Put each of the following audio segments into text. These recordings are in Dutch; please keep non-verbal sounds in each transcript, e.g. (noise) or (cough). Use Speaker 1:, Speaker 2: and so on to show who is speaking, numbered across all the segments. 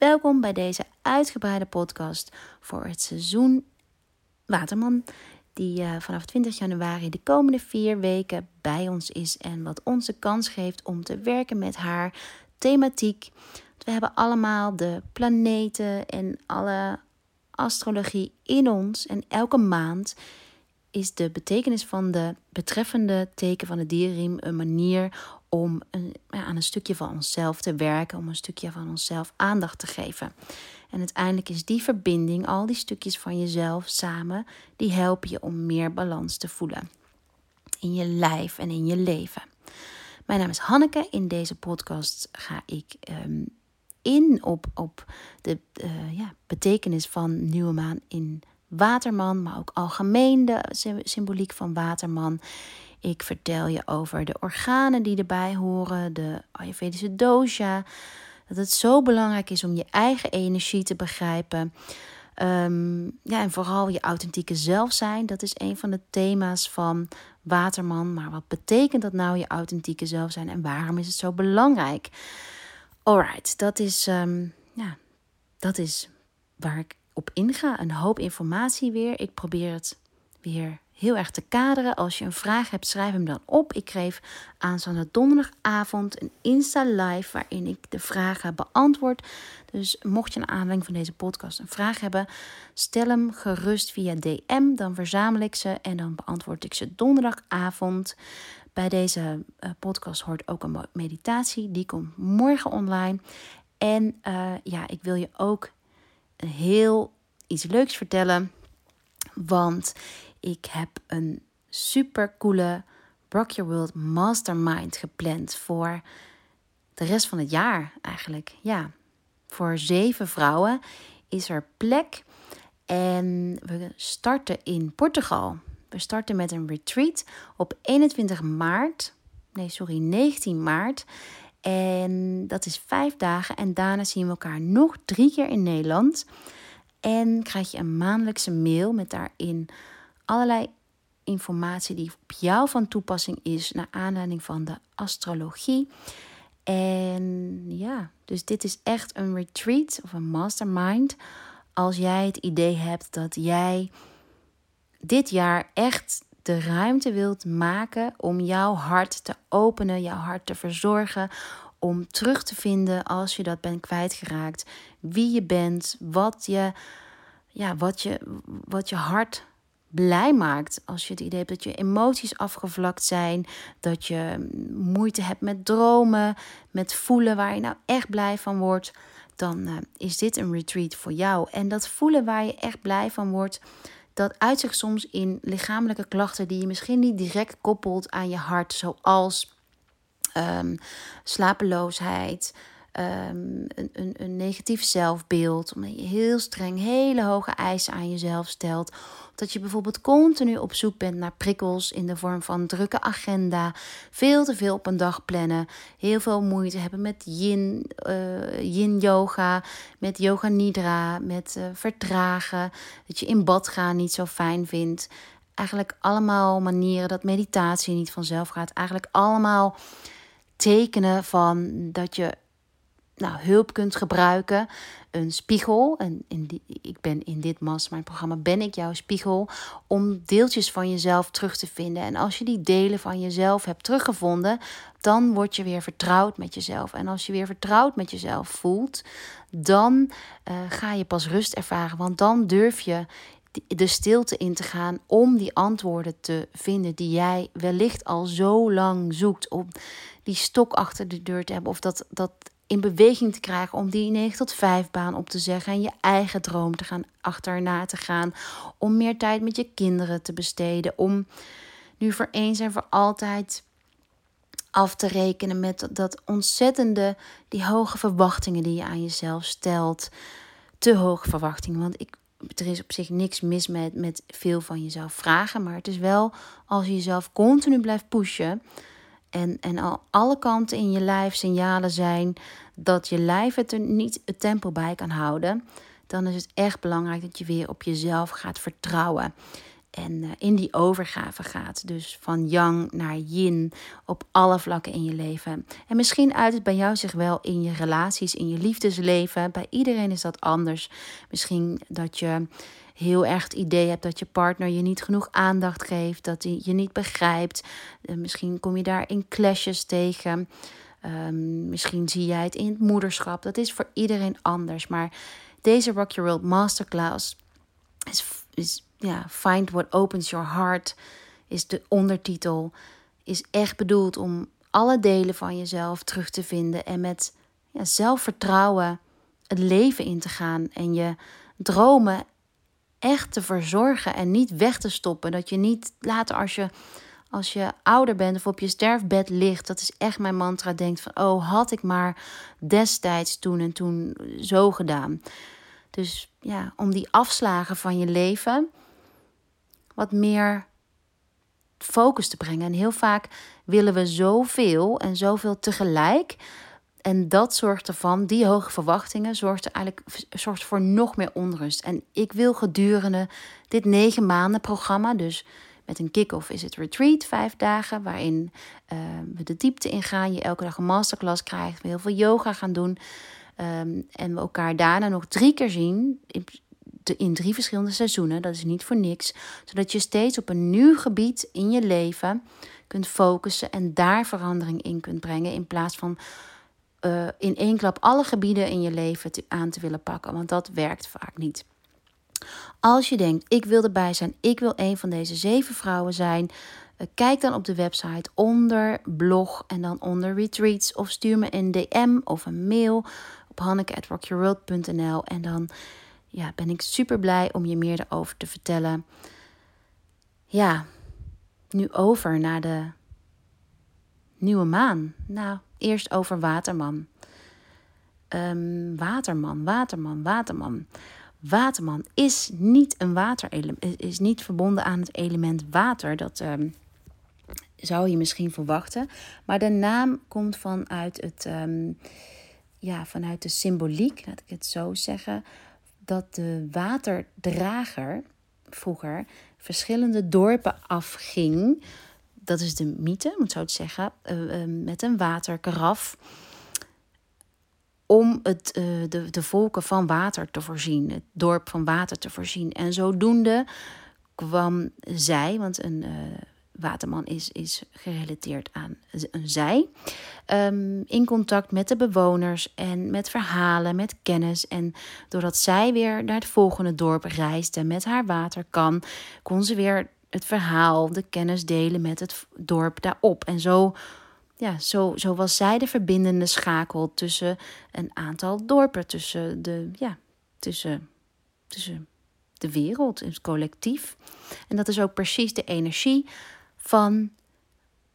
Speaker 1: Welkom bij deze uitgebreide podcast voor het seizoen Waterman, die uh, vanaf 20 januari de komende vier weken bij ons is en wat ons de kans geeft om te werken met haar thematiek. We hebben allemaal de planeten en alle astrologie in ons en elke maand is de betekenis van de betreffende teken van de dierriem een manier om aan een stukje van onszelf te werken, om een stukje van onszelf aandacht te geven. En uiteindelijk is die verbinding, al die stukjes van jezelf samen, die helpen je om meer balans te voelen in je lijf en in je leven. Mijn naam is Hanneke. In deze podcast ga ik um, in op, op de uh, ja, betekenis van nieuwe maan in Waterman, maar ook algemeen de symboliek van Waterman. Ik vertel je over de organen die erbij horen, de Ayurvedische dosha. Dat het zo belangrijk is om je eigen energie te begrijpen. Um, ja, en vooral je authentieke zelf zijn. Dat is een van de thema's van Waterman. Maar wat betekent dat nou, je authentieke zelf zijn? En waarom is het zo belangrijk? Alright, dat is, um, ja, dat is waar ik op inga. Een hoop informatie weer. Ik probeer het weer heel erg te kaderen. Als je een vraag hebt, schrijf hem dan op. Ik geef aanstaande donderdagavond een Insta live waarin ik de vragen beantwoord. Dus mocht je een aanleiding van deze podcast een vraag hebben, stel hem gerust via DM. Dan verzamel ik ze en dan beantwoord ik ze donderdagavond. Bij deze uh, podcast hoort ook een meditatie. Die komt morgen online. En uh, ja, ik wil je ook heel iets leuks vertellen. Want ik heb een super coole Rock Your World Mastermind gepland voor de rest van het jaar eigenlijk. Ja, voor zeven vrouwen is er plek. En we starten in Portugal. We starten met een retreat op 21 maart. Nee, sorry, 19 maart. En dat is vijf dagen. En daarna zien we elkaar nog drie keer in Nederland. En krijg je een maandelijkse mail met daarin allerlei informatie die op jou van toepassing is naar aanleiding van de astrologie. En ja, dus dit is echt een retreat of een mastermind. Als jij het idee hebt dat jij dit jaar echt de ruimte wilt maken om jouw hart te openen, jouw hart te verzorgen, om terug te vinden als je dat bent kwijtgeraakt, wie je bent, wat je, ja, wat je, wat je hart blij maakt. Als je het idee hebt dat je emoties afgevlakt zijn, dat je moeite hebt met dromen, met voelen waar je nou echt blij van wordt, dan uh, is dit een retreat voor jou. En dat voelen waar je echt blij van wordt, dat uit zich soms in lichamelijke klachten die je misschien niet direct koppelt aan je hart, zoals um, slapeloosheid, um, een, een, een negatief zelfbeeld, omdat je heel streng hele hoge eisen aan jezelf stelt. Dat je bijvoorbeeld continu op zoek bent naar prikkels in de vorm van drukke agenda, veel te veel op een dag plannen, heel veel moeite hebben met yin, uh, yin yoga, met yoga nidra, met uh, vertragen, dat je in bad gaan niet zo fijn vindt. Eigenlijk allemaal manieren dat meditatie niet vanzelf gaat. Eigenlijk allemaal tekenen van dat je nou, hulp kunt gebruiken. Een spiegel. En in die, ik ben in dit mijn programma ben ik jouw spiegel. Om deeltjes van jezelf terug te vinden. En als je die delen van jezelf hebt teruggevonden, dan word je weer vertrouwd met jezelf. En als je weer vertrouwd met jezelf voelt, dan uh, ga je pas rust ervaren. Want dan durf je de stilte in te gaan om die antwoorden te vinden die jij wellicht al zo lang zoekt. Om die stok achter de deur te hebben of dat, dat in beweging te krijgen om die 9 tot 5 baan op te zeggen en je eigen droom te gaan achterna te gaan, om meer tijd met je kinderen te besteden, om nu voor eens en voor altijd af te rekenen met dat ontzettende, die hoge verwachtingen die je aan jezelf stelt. Te hoge verwachtingen, want ik, er is op zich niks mis met, met veel van jezelf vragen, maar het is wel als je jezelf continu blijft pushen, en, en al alle kanten in je lijf signalen zijn dat je lijf het er niet het tempo bij kan houden, dan is het echt belangrijk dat je weer op jezelf gaat vertrouwen. En eh, in die overgave gaat. Dus van yang naar yin op alle vlakken in je leven. En misschien uit het bij jou zich wel in je relaties, in je liefdesleven. Bij iedereen is dat anders. Misschien dat je heel erg het idee hebt dat je partner je niet genoeg aandacht geeft, dat hij je niet begrijpt. Eh, misschien kom je daar in clashes tegen. Ehm, misschien zie jij het in het moederschap. Dat is voor iedereen anders. Maar deze Rock Your World Masterclass is, is ja, Find What Opens Your Heart, is de ondertitel. Is echt bedoeld om alle delen van jezelf terug te vinden en met ja, zelfvertrouwen het leven in te gaan en je dromen echt te verzorgen en niet weg te stoppen. Dat je niet later als je, als je ouder bent of op je sterfbed ligt, dat is echt mijn mantra, denkt van, oh, had ik maar destijds toen en toen zo gedaan. Dus ja, om die afslagen van je leven wat meer focus te brengen. En heel vaak willen we zoveel en zoveel tegelijk. En dat zorgt ervan, die hoge verwachtingen, zorgt eigenlijk zorgt voor nog meer onrust. En ik wil gedurende dit negen maanden programma, dus met een kick-off is het retreat, vijf dagen, waarin uh, we de diepte ingaan. Je elke dag een masterclass krijgt, we heel veel yoga gaan doen. Um, en we elkaar daarna nog drie keer zien. In, in drie verschillende seizoenen. Dat is niet voor niks. Zodat je steeds op een nieuw gebied in je leven kunt focussen en daar verandering in kunt brengen. In plaats van uh, in één klap alle gebieden in je leven aan te willen pakken. Want dat werkt vaak niet. Als je denkt, ik wil erbij zijn, ik wil een van deze zeven vrouwen zijn. Uh, kijk dan op de website onder blog en dan onder retreats. Of stuur me een DM of een mail op hanneke.rockyourworld.nl en dan ja, ben ik super blij om je meer erover te vertellen. Ja, nu over naar de nieuwe maan. Nou, eerst over Waterman. Um, waterman, Waterman, Waterman. Waterman is niet een waterelement, is niet verbonden aan het element water. Dat um, zou je misschien verwachten. Maar de naam komt vanuit, het, um, ja, vanuit de symboliek, laat ik het zo zeggen dat de waterdrager vroeger verschillende dorpen afging. Dat is de mythe, moet zo het zeggen, uh, uh, met een waterkaraf. Om het, uh, de, de volken van water te voorzien, het dorp van water te voorzien. En zodoende kwam zij, want een Waterman is, is gerelateerd aan een zij. Um, in contact met de bewoners en met verhalen, met kennis. En doordat zij weer naar het volgende dorp reisde met haar waterkan, kon ze weer het verhaal, de kennis delen met het dorp daarop. En zo, ja, zo, zo was zij de verbindende schakel tussen een aantal dorpen, tussen de, ja, tussen, tussen de wereld, het collectief. En dat is ook precies de energie van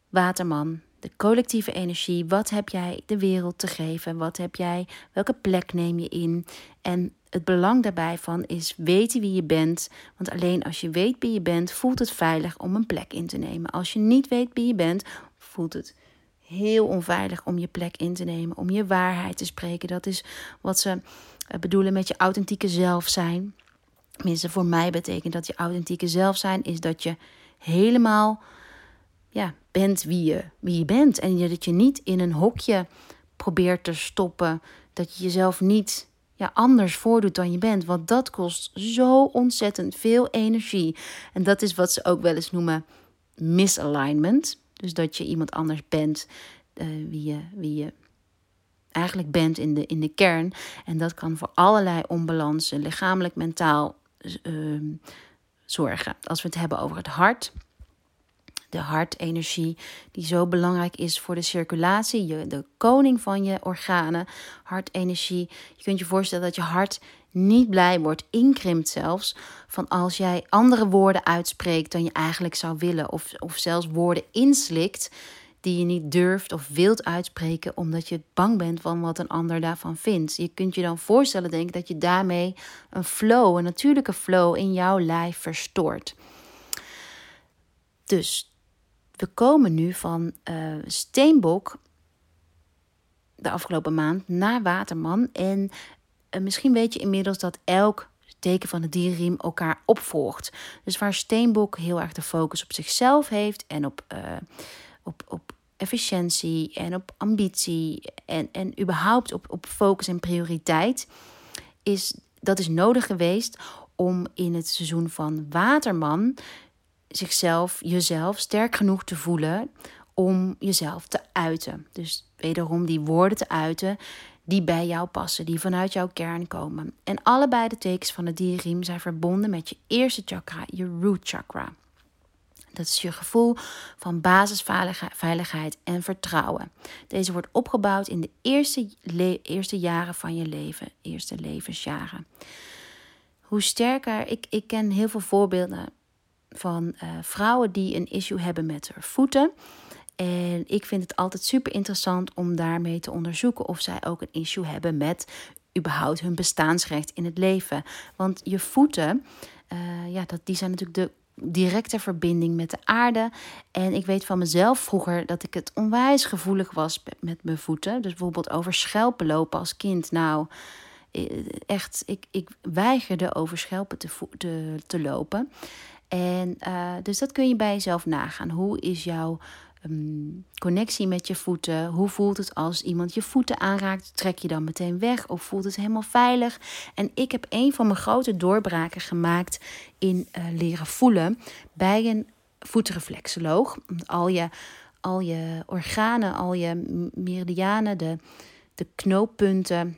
Speaker 1: Waterman. De collectieve energie. Wat heb jij de wereld te geven? Wat heb jij? Welke plek neem je in? En het belang daarbij van is weten wie je bent. Want alleen als je weet wie je bent, voelt het veilig om een plek in te nemen. Als je niet weet wie je bent, voelt het heel onveilig om je plek in te nemen, om je waarheid te spreken. Dat is wat ze eh, bedoelen met je authentieke zelf zijn. Tenminste, voor mij betekent dat je authentieke zelf zijn is dat je helemaal ja, bent wie je, wie je bent. En dat je niet in een hokje probeert te stoppen. Dat je jezelf niet ja, anders voordoet dan je bent. Want dat kost zo ontzettend veel energie. En dat is wat ze ook wel eens noemen misalignment. Dus dat je iemand anders bent uh, wie, je, wie je eigenlijk bent in de, in de kern. En dat kan voor allerlei onbalansen, lichamelijk, mentaal, uh, zorgen. Als we het hebben over het hart, de hartenergie, die zo belangrijk is voor de circulatie, de koning van je organen, hartenergie. Je kunt je voorstellen dat je hart niet blij wordt, inkrimpt zelfs, van als jij andere woorden uitspreekt dan je eigenlijk zou willen, of, of zelfs woorden inslikt die je niet durft of wilt uitspreken omdat je bang bent van wat een ander daarvan vindt. Je kunt je dan voorstellen, denk ik, dat je daarmee een flow, een natuurlijke flow in jouw lijf verstoort. Dus we komen nu van uh, Steenbok de afgelopen maand naar Waterman. En uh, misschien weet je inmiddels dat elk teken van de dierriem elkaar opvolgt. Dus waar Steenbok heel erg de focus op zichzelf heeft en op, uh, op, op efficiëntie en op ambitie en, en überhaupt op, op focus en prioriteit, is dat is nodig geweest om in het seizoen van Waterman zichzelf, jezelf sterk genoeg te voelen om jezelf te uiten. Dus wederom die woorden te uiten die bij jou passen, die vanuit jouw kern komen. En allebei de tekens van het dierriem zijn verbonden met je eerste chakra, je root chakra. Dat is je gevoel van basisveiligheid en vertrouwen. Deze wordt opgebouwd in de eerste, eerste jaren van je leven, eerste levensjaren. Hoe sterker, ik, ik ken heel veel voorbeelden van uh, vrouwen die een issue hebben met hun voeten. En ik vind het altijd super interessant om daarmee te onderzoeken of zij ook een issue hebben met überhaupt hun bestaansrecht in het leven. Want je voeten, uh, ja, dat, die zijn natuurlijk de directe verbinding met de aarde. En ik weet van mezelf vroeger dat ik het onwijs gevoelig was met mijn voeten. Dus bijvoorbeeld over schelpen lopen als kind. Nou, eh, echt, ik, ik weigerde over schelpen te, te lopen. En uh, dus dat kun je bij jezelf nagaan. Hoe is jouw um, connectie met je voeten? Hoe voelt het als iemand je voeten aanraakt? Trek je dan meteen weg of voelt het helemaal veilig? En ik heb een van mijn grote doorbraken gemaakt in uh, leren voelen bij een voetreflexoloog. Al je, al je organen, al je meridianen, de, de knooppunten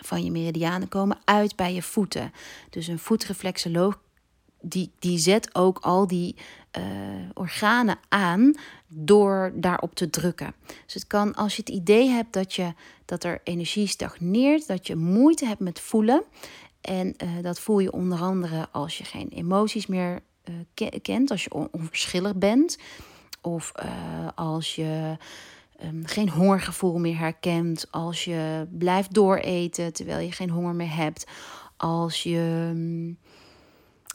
Speaker 1: van je meridianen komen uit bij je voeten. Dus een voetreflexoloog die, die zet ook al die uh, organen aan door daarop te drukken. Dus het kan als je het idee hebt dat, je, dat er energie stagneert, dat je moeite hebt met voelen. En uh, dat voel je onder andere als je geen emoties meer uh, kent, als je onverschillig bent. Of als je um, geen hongergevoel meer herkent. Als je blijft dooreten terwijl je geen honger meer hebt. Als je. Um,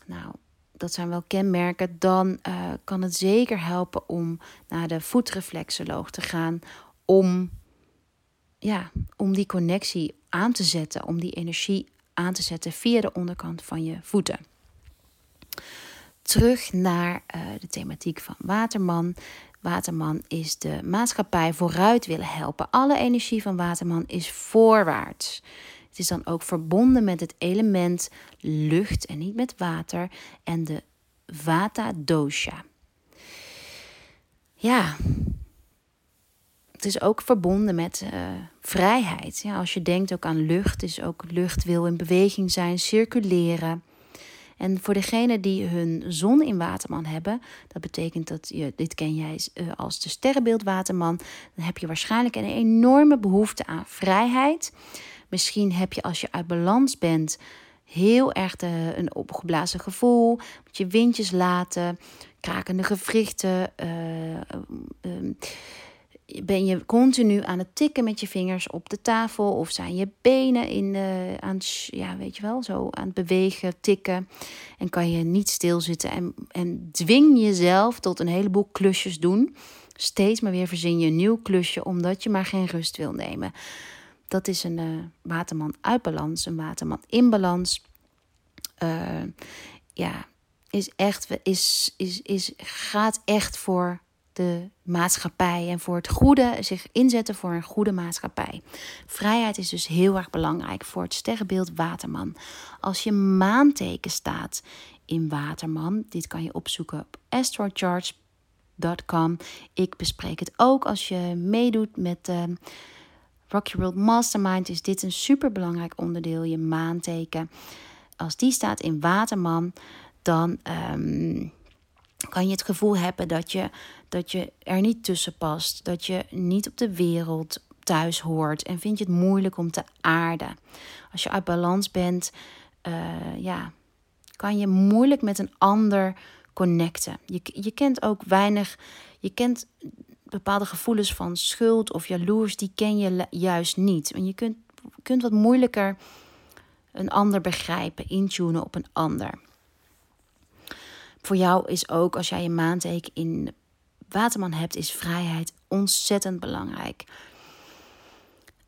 Speaker 1: nou, dat zijn wel kenmerken, dan uh, kan het zeker helpen om naar de voetreflexoloog te gaan. Om, ja, om die connectie aan te zetten, om die energie aan te zetten via de onderkant van je voeten. Terug naar uh, de thematiek van Waterman. Waterman is de maatschappij vooruit willen helpen. Alle energie van Waterman is voorwaarts. Is dan ook verbonden met het element lucht en niet met water en de Vata dosha. Ja, het is ook verbonden met uh, vrijheid. Ja, als je denkt ook aan lucht, is ook lucht wil in beweging zijn, circuleren. En voor degenen die hun zon in Waterman hebben, dat betekent dat je, dit ken jij uh, als de sterrenbeeld Waterman, dan heb je waarschijnlijk een enorme behoefte aan vrijheid. Misschien heb je als je uit balans bent heel erg de, een opgeblazen gevoel. Moet je windjes laten, krakende gewrichten. Uh, ben je continu aan het tikken met je vingers op de tafel? Of zijn je benen in, uh, aan, het, ja, weet je wel, zo aan het bewegen, tikken? En kan je niet stilzitten en, en dwing jezelf tot een heleboel klusjes doen. Steeds maar weer verzin je een nieuw klusje omdat je maar geen rust wil nemen. Dat is een uh, waterman uit balans, een waterman in balans. Uh, ja, is echt, is, is, is, gaat echt voor de maatschappij en voor het goede, zich inzetten voor een goede maatschappij. Vrijheid is dus heel erg belangrijk voor het sterrenbeeld Waterman. Als je maanteken staat in Waterman, dit kan je opzoeken op astrocharts.com. Ik bespreek het ook als je meedoet met uh, Rocky World Mastermind is dit een super belangrijk onderdeel, je maanteken. Als die staat in Waterman, dan ehm, kan je het gevoel hebben dat je, dat je er niet tussen past. Dat je niet op de wereld thuis hoort en vind je het moeilijk om te aarden. Als je uit balans bent, uh, ja, kan je moeilijk met een ander connecten. Je, je kent ook weinig, je kent bepaalde gevoelens van schuld of jaloers, die ken je juist niet. En je kunt, kunt wat moeilijker een ander begrijpen, intunen op een ander. Voor jou is ook, als jij een maandteken in Waterman hebt, is vrijheid ontzettend belangrijk.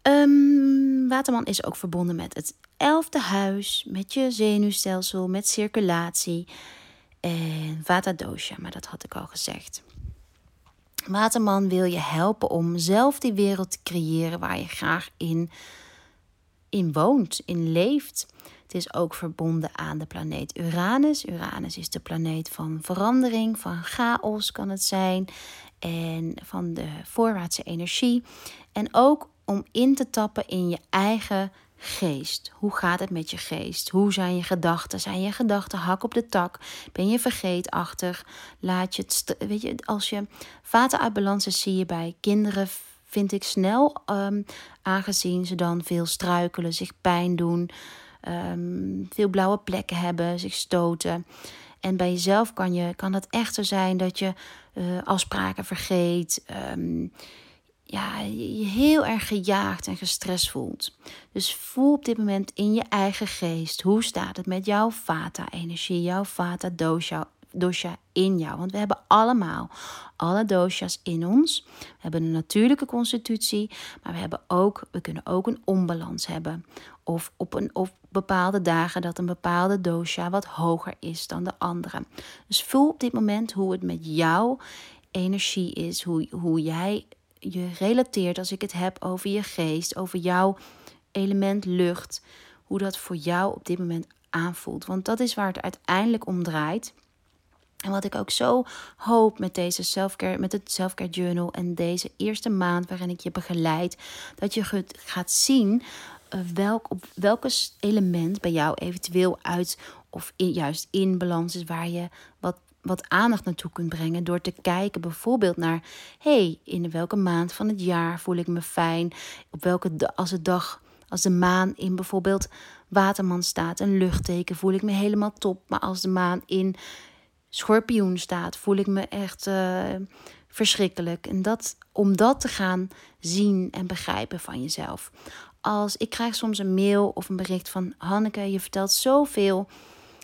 Speaker 1: Um, Waterman is ook verbonden met het elfde huis, met je zenuwstelsel, met circulatie en Vata dosha, maar dat had ik al gezegd. Waterman wil je helpen om zelf die wereld te creëren waar je graag in, in woont, in leeft. Het is ook verbonden aan de planeet Uranus. Uranus is de planeet van verandering, van chaos kan het zijn. En van de voorwaartse energie. En ook om in te tappen in je eigen geest. Hoe gaat het met je geest? Hoe zijn je gedachten? Zijn je gedachten hak op de tak? Ben je vergeetachtig? Laat je het. Weet je, als je vaten uit zie je bij kinderen. Vind ik snel, um, aangezien ze dan veel struikelen, zich pijn doen, um, veel blauwe plekken hebben, zich stoten. En bij jezelf kan, je, kan het echter zijn dat je uh, afspraken vergeet. Um, ja, je heel erg gejaagd en gestrest voelt. Dus voel op dit moment in je eigen geest. Hoe staat het met jouw vata-energie, jouw vata-dosha dosha in jou. Want we hebben allemaal alle dosha's in ons. We hebben een natuurlijke constitutie, maar we, hebben ook, we kunnen ook een onbalans hebben. Of op, een, op bepaalde dagen dat een bepaalde dosha wat hoger is dan de andere. Dus voel op dit moment hoe het met jouw energie is, hoe, hoe jij je relateert als ik het heb over je geest, over jouw element lucht, hoe dat voor jou op dit moment aanvoelt. Want dat is waar het uiteindelijk om draait. En wat ik ook zo hoop met deze selfcare, met het selfcare journal en deze eerste maand waarin ik je begeleid, dat je gaat zien uh, welk, op welke element bij jou eventueel uit of juist in balans is waar je wat wat aandacht naartoe kunt brengen door te kijken bijvoorbeeld naar hey, in welke maand van het jaar voel ik me fijn? Op welke als de dag, als de maan in bijvoorbeeld Waterman staat, een luchtteken, voel ik me helemaal top. Maar als de maan in Schorpioen staat, voel ik me echt uh, verschrikkelijk. En dat om dat te gaan zien en begrijpen van jezelf. Als ik krijg soms een mail of een bericht van Hanneke, je vertelt zoveel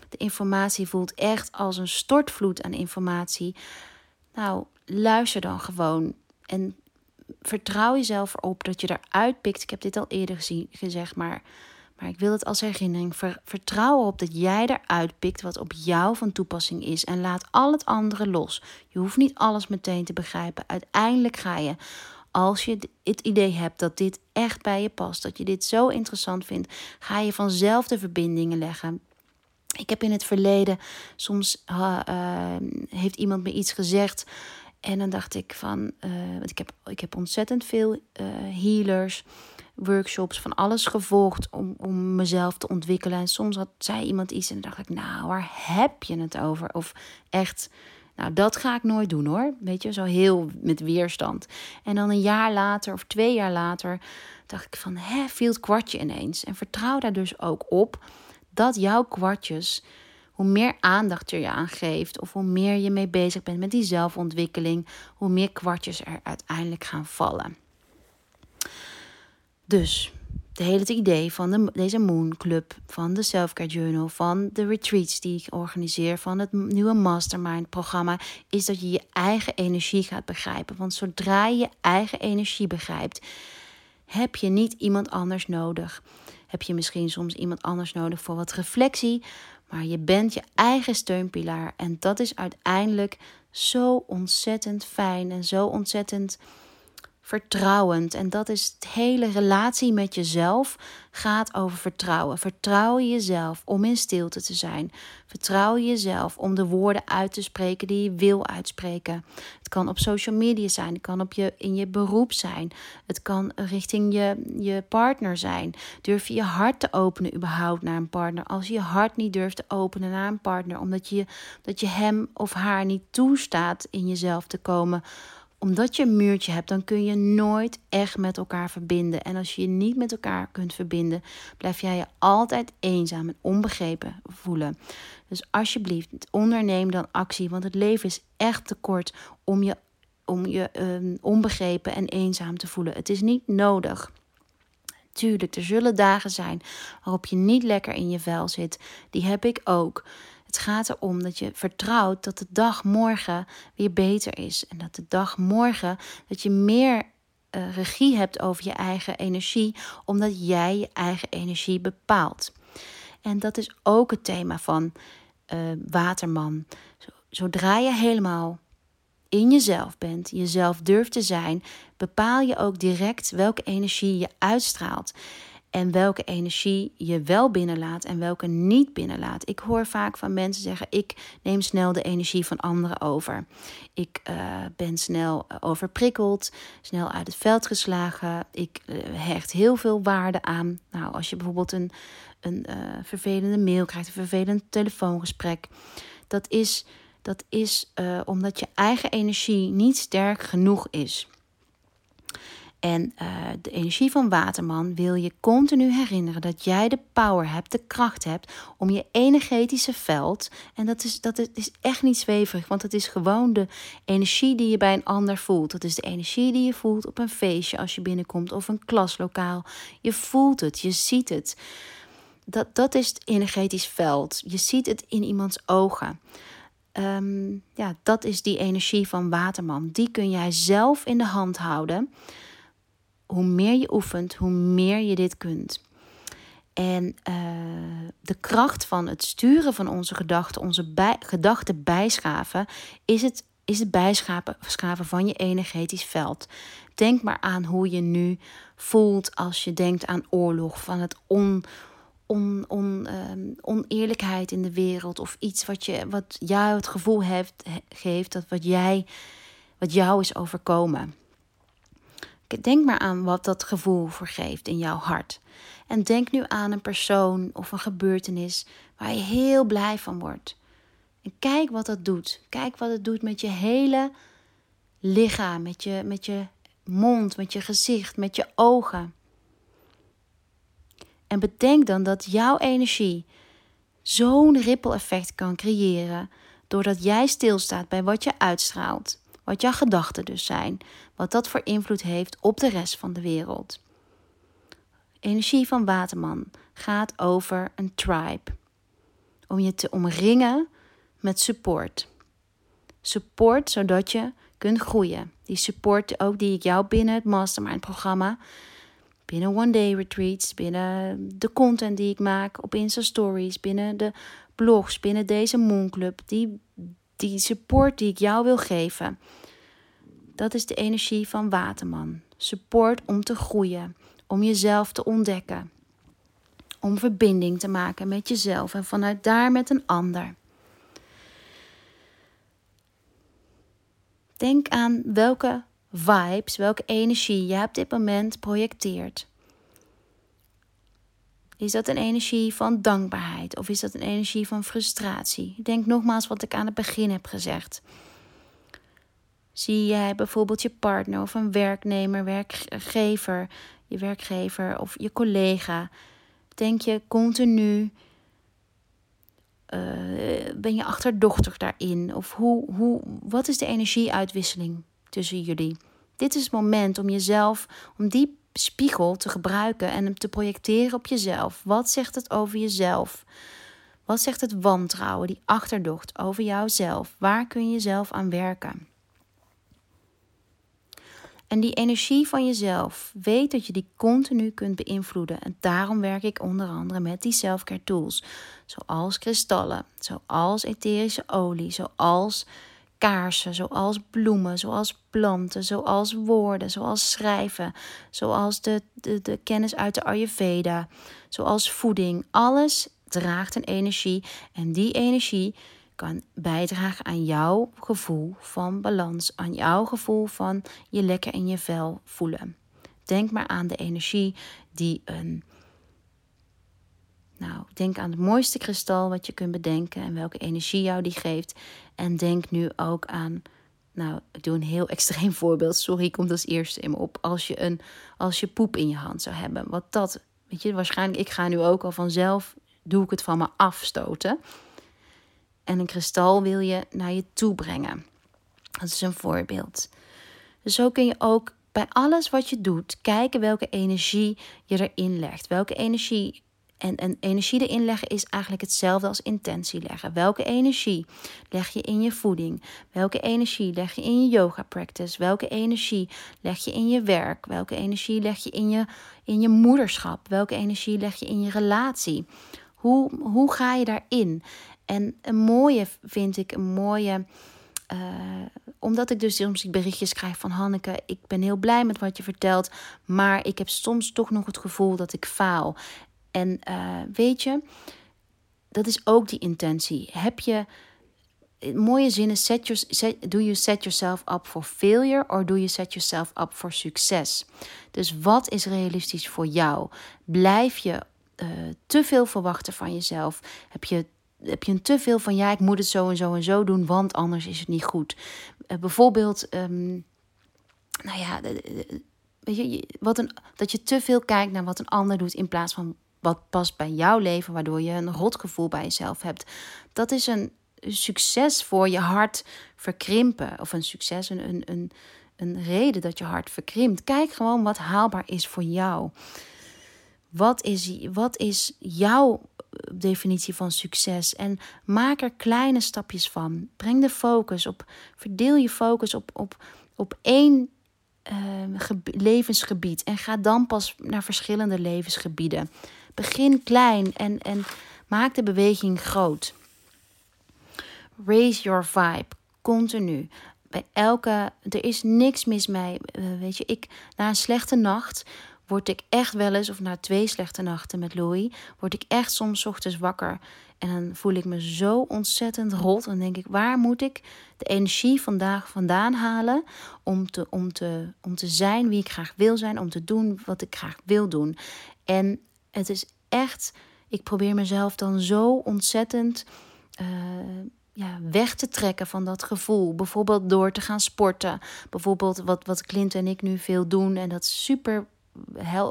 Speaker 1: de informatie voelt echt als een stortvloed aan informatie. Nou, luister dan gewoon en vertrouw jezelf erop dat je eruit pikt. Ik heb dit al eerder gezien, gezegd, maar, maar ik wil het als herinnering. vertrouw erop dat jij eruit pikt wat op jou van toepassing is. En laat al het andere los. Je hoeft niet alles meteen te begrijpen. Uiteindelijk ga je, als je het idee hebt dat dit echt bij je past, dat je dit zo interessant vindt, ga je vanzelf de verbindingen leggen. Ik heb in het verleden soms uh, heeft iemand me iets gezegd. En dan dacht ik van, uh, want ik heb, ik heb ontzettend veel uh, healers, workshops, van alles gevolgd om, om mezelf te ontwikkelen. En soms had, zei iemand iets en dan dacht ik, nou, waar heb je het over? Of echt, nou, dat ga ik nooit doen hoor. Weet je, zo heel met weerstand. En dan een jaar later of twee jaar later dacht ik van, hè, viel het kwartje ineens. En vertrouw daar dus ook op dat jouw kwartjes, hoe meer aandacht je je aan geeft, of hoe meer je mee bezig bent met die zelfontwikkeling, hoe meer kwartjes er uiteindelijk gaan vallen. Dus de hele idee van de, deze Moon Club, van de Selfcare Journal, van de retreats die ik organiseer, van het nieuwe Mastermind programma, is dat je je eigen energie gaat begrijpen. Want zodra je je eigen energie begrijpt, heb je niet iemand anders nodig heb je misschien soms iemand anders nodig voor wat reflectie. Maar je bent je eigen steunpilaar. En dat is uiteindelijk zo ontzettend fijn en zo ontzettend vertrouwend. En dat is het hele relatie met jezelf gaat over vertrouwen. Vertrouw jezelf om in stilte te zijn. Vertrouw jezelf om de woorden uit te spreken die je wil uitspreken. Het kan op social media zijn, het kan op je, in je beroep zijn, het kan richting je, je partner zijn. Durf je je hart te openen überhaupt naar een partner? Als je je hart niet durft te openen naar een partner, omdat je, dat je hem of haar niet toestaat in jezelf te komen omdat je een muurtje hebt, dan kun je nooit echt met elkaar verbinden. En als je je niet met elkaar kunt verbinden, blijf jij je altijd eenzaam en onbegrepen voelen. Dus alsjeblieft, onderneem dan actie, want het leven is echt te kort om je, om je um, onbegrepen en eenzaam te voelen. Het is niet nodig. Tuurlijk, er zullen dagen zijn waarop je niet lekker in je vel zit. Die heb ik ook. Het gaat erom dat je vertrouwt dat de dag morgen weer beter is. En dat de dag morgen dat je meer uh, regie hebt over je eigen energie, omdat jij je eigen energie bepaalt. En dat is ook het thema van uh, Waterman. Zodra je helemaal in jezelf bent, jezelf durft te zijn, bepaal je ook direct welke energie je uitstraalt. En welke energie je wel binnenlaat en welke niet binnenlaat. Ik hoor vaak van mensen zeggen: ik neem snel de energie van anderen over. Ik uh, ben snel overprikkeld, snel uit het veld geslagen. Ik uh, hecht heel veel waarde aan. Nou, als je bijvoorbeeld een, een vervelende mail krijgt, een vervelend telefoongesprek. Dat is, dat is omdat je eigen energie niet sterk genoeg is. En uh, de energie van Waterman wil je continu herinneren dat jij de power hebt, de kracht hebt om je energetische veld. En dat is, dat is echt niet zweverig, want het is gewoon de energie die je bij een ander voelt. Dat is de energie die je voelt op een feestje als je binnenkomt of een klaslokaal. Je voelt het, je ziet het. Dat, dat is het energetisch veld. Je ziet het in iemands ogen. Um, ja, dat is die energie van Waterman. Die kun jij zelf in de hand houden hoe meer je oefent, hoe meer je dit kunt. En uh, de kracht van het sturen van onze gedachten, onze gedachten bijschaven, is het, is het bijschaven van je energetisch veld. Denk maar aan hoe je nu voelt als je denkt aan oorlog, van het on, on, on, um, oneerlijkheid in de wereld of iets wat, je, wat jou het gevoel heeft, geeft dat wat, jij, wat jou is overkomen. Denk maar aan wat dat gevoel geeft in jouw hart. En denk nu aan een persoon of een gebeurtenis waar je heel blij van wordt. En kijk wat dat doet. Kijk wat het doet met je hele lichaam, met je, met je mond, met je gezicht, met je ogen. En bedenk dan dat jouw energie zo'n rippeleffect kan creëren doordat jij stilstaat bij wat je uitstraalt wat jouw gedachten dus zijn, wat dat voor invloed heeft op de rest van de wereld. Energie van Waterman gaat over een tribe. Om je te omringen met support. Support zodat je kunt groeien. Die support ook die ik jou binnen het Mastermind programma, binnen One Day Retreats, binnen de content die ik maak op Insta Stories, binnen de blogs, binnen deze Moonclub, die die support die ik jou wil geven, dat is de energie van Waterman. Support om te groeien, om jezelf te ontdekken, om verbinding te maken met jezelf en vanuit daar met een ander. Denk aan welke vibes, welke energie je op dit moment projecteert. Is dat een energie van dankbaarheid of is dat een energie van frustratie? Denk nogmaals wat ik aan het begin heb gezegd. Zie jij bijvoorbeeld je partner of een werknemer, werkgever, je werkgever of je collega? Denk je continu, uh, ben je achterdochtig daarin? Of hoe, hoe, wat is de energieuitwisseling tussen jullie? Dit is het moment om jezelf, om die spiegel te gebruiken en hem te projecteren op jezelf. Wat zegt het over jezelf? Wat zegt het wantrouwen, die achterdocht over jouzelf? Waar kun je zelf aan werken? En die energie van jezelf, weet dat je die continu kunt beïnvloeden. En daarom werk ik onder andere met die selfcare tools. Zoals kristallen, zoals etherische olie, zoals kaarsen, zoals bloemen, zoals planten, zoals woorden, zoals schrijven, zoals de, de, de kennis uit de Ayurveda, zoals voeding. Alles draagt een energie en die energie kan bijdragen aan jouw gevoel van balans, aan jouw gevoel van je lekker in je vel voelen. Denk maar aan de energie die een. Nou, denk aan het mooiste kristal wat je kunt bedenken en welke energie jou die geeft. En denk nu ook aan. Nou, ik doe een heel (laughs) extreem voorbeeld. Sorry, komt als eerste in me op. Als je, een, als je poep in je hand zou hebben. Wat dat, weet je, waarschijnlijk, ik ga nu ook al vanzelf, doe ik het van me afstoten en een kristal wil je naar je toe brengen. Dat is een voorbeeld. Dus zo kun je ook bij alles wat je doet kijken welke energie je erin legt. Welke energie En, en energie erin leggen is eigenlijk hetzelfde als intentie leggen. Welke energie leg je in je voeding? Welke energie leg je in je yoga practice? Welke energie leg je in je werk? Welke energie leg je in je, in je moederschap? Welke energie leg je in je relatie? Hoe, hoe ga je daarin? En een mooie vind ik, een mooie. Uh, omdat ik dus soms berichtjes krijg van Hanneke, ik ben heel blij met wat je vertelt, maar ik heb soms toch nog het gevoel dat ik faal. En uh, weet je, dat is ook die intentie. Heb je mooie zinnen, set your, set, do you set yourself up for failure or do you set yourself up for succes? Dus wat is realistisch voor jou? Blijf je uh, te veel verwachten van jezelf? Heb je heb je een te veel van ja, ik moet het zo en zo en zo doen, want anders is het niet goed. Bijvoorbeeld, um, nou ja, weet je, wat een, dat je te veel kijkt naar wat een ander doet in plaats van wat past bij jouw leven, waardoor je een rotgevoel bij jezelf hebt. Dat is een succes voor je hart verkrimpen. Of een succes, een, een, een, reden dat je hart verkrimpt. Kijk gewoon wat haalbaar is voor jou. Wat is, wat is jouw definitie van succes? En maak er kleine stapjes van. Breng de focus op, verdeel je focus op, op, op één uh, levensgebied. En ga dan pas naar verschillende levensgebieden. Begin klein en, en maak de beweging groot. Raise your vibe. Continu. Bij elke. Er is niks mis mee. Uh, weet je, ik na een slechte nacht word ik echt wel eens, of na twee slechte nachten met Louis, word ik echt soms ochtends wakker. En dan voel ik me zo ontzettend rot. Dan denk ik, waar moet ik de energie vandaag vandaan halen om te, om te, om te zijn wie ik graag wil zijn, om te doen wat ik graag wil doen. En het is echt, ik probeer mezelf dan zo ontzettend uh, ja, weg te trekken van dat gevoel. Bijvoorbeeld door te gaan sporten. Bijvoorbeeld wat, wat Clint en ik nu veel doen. En dat super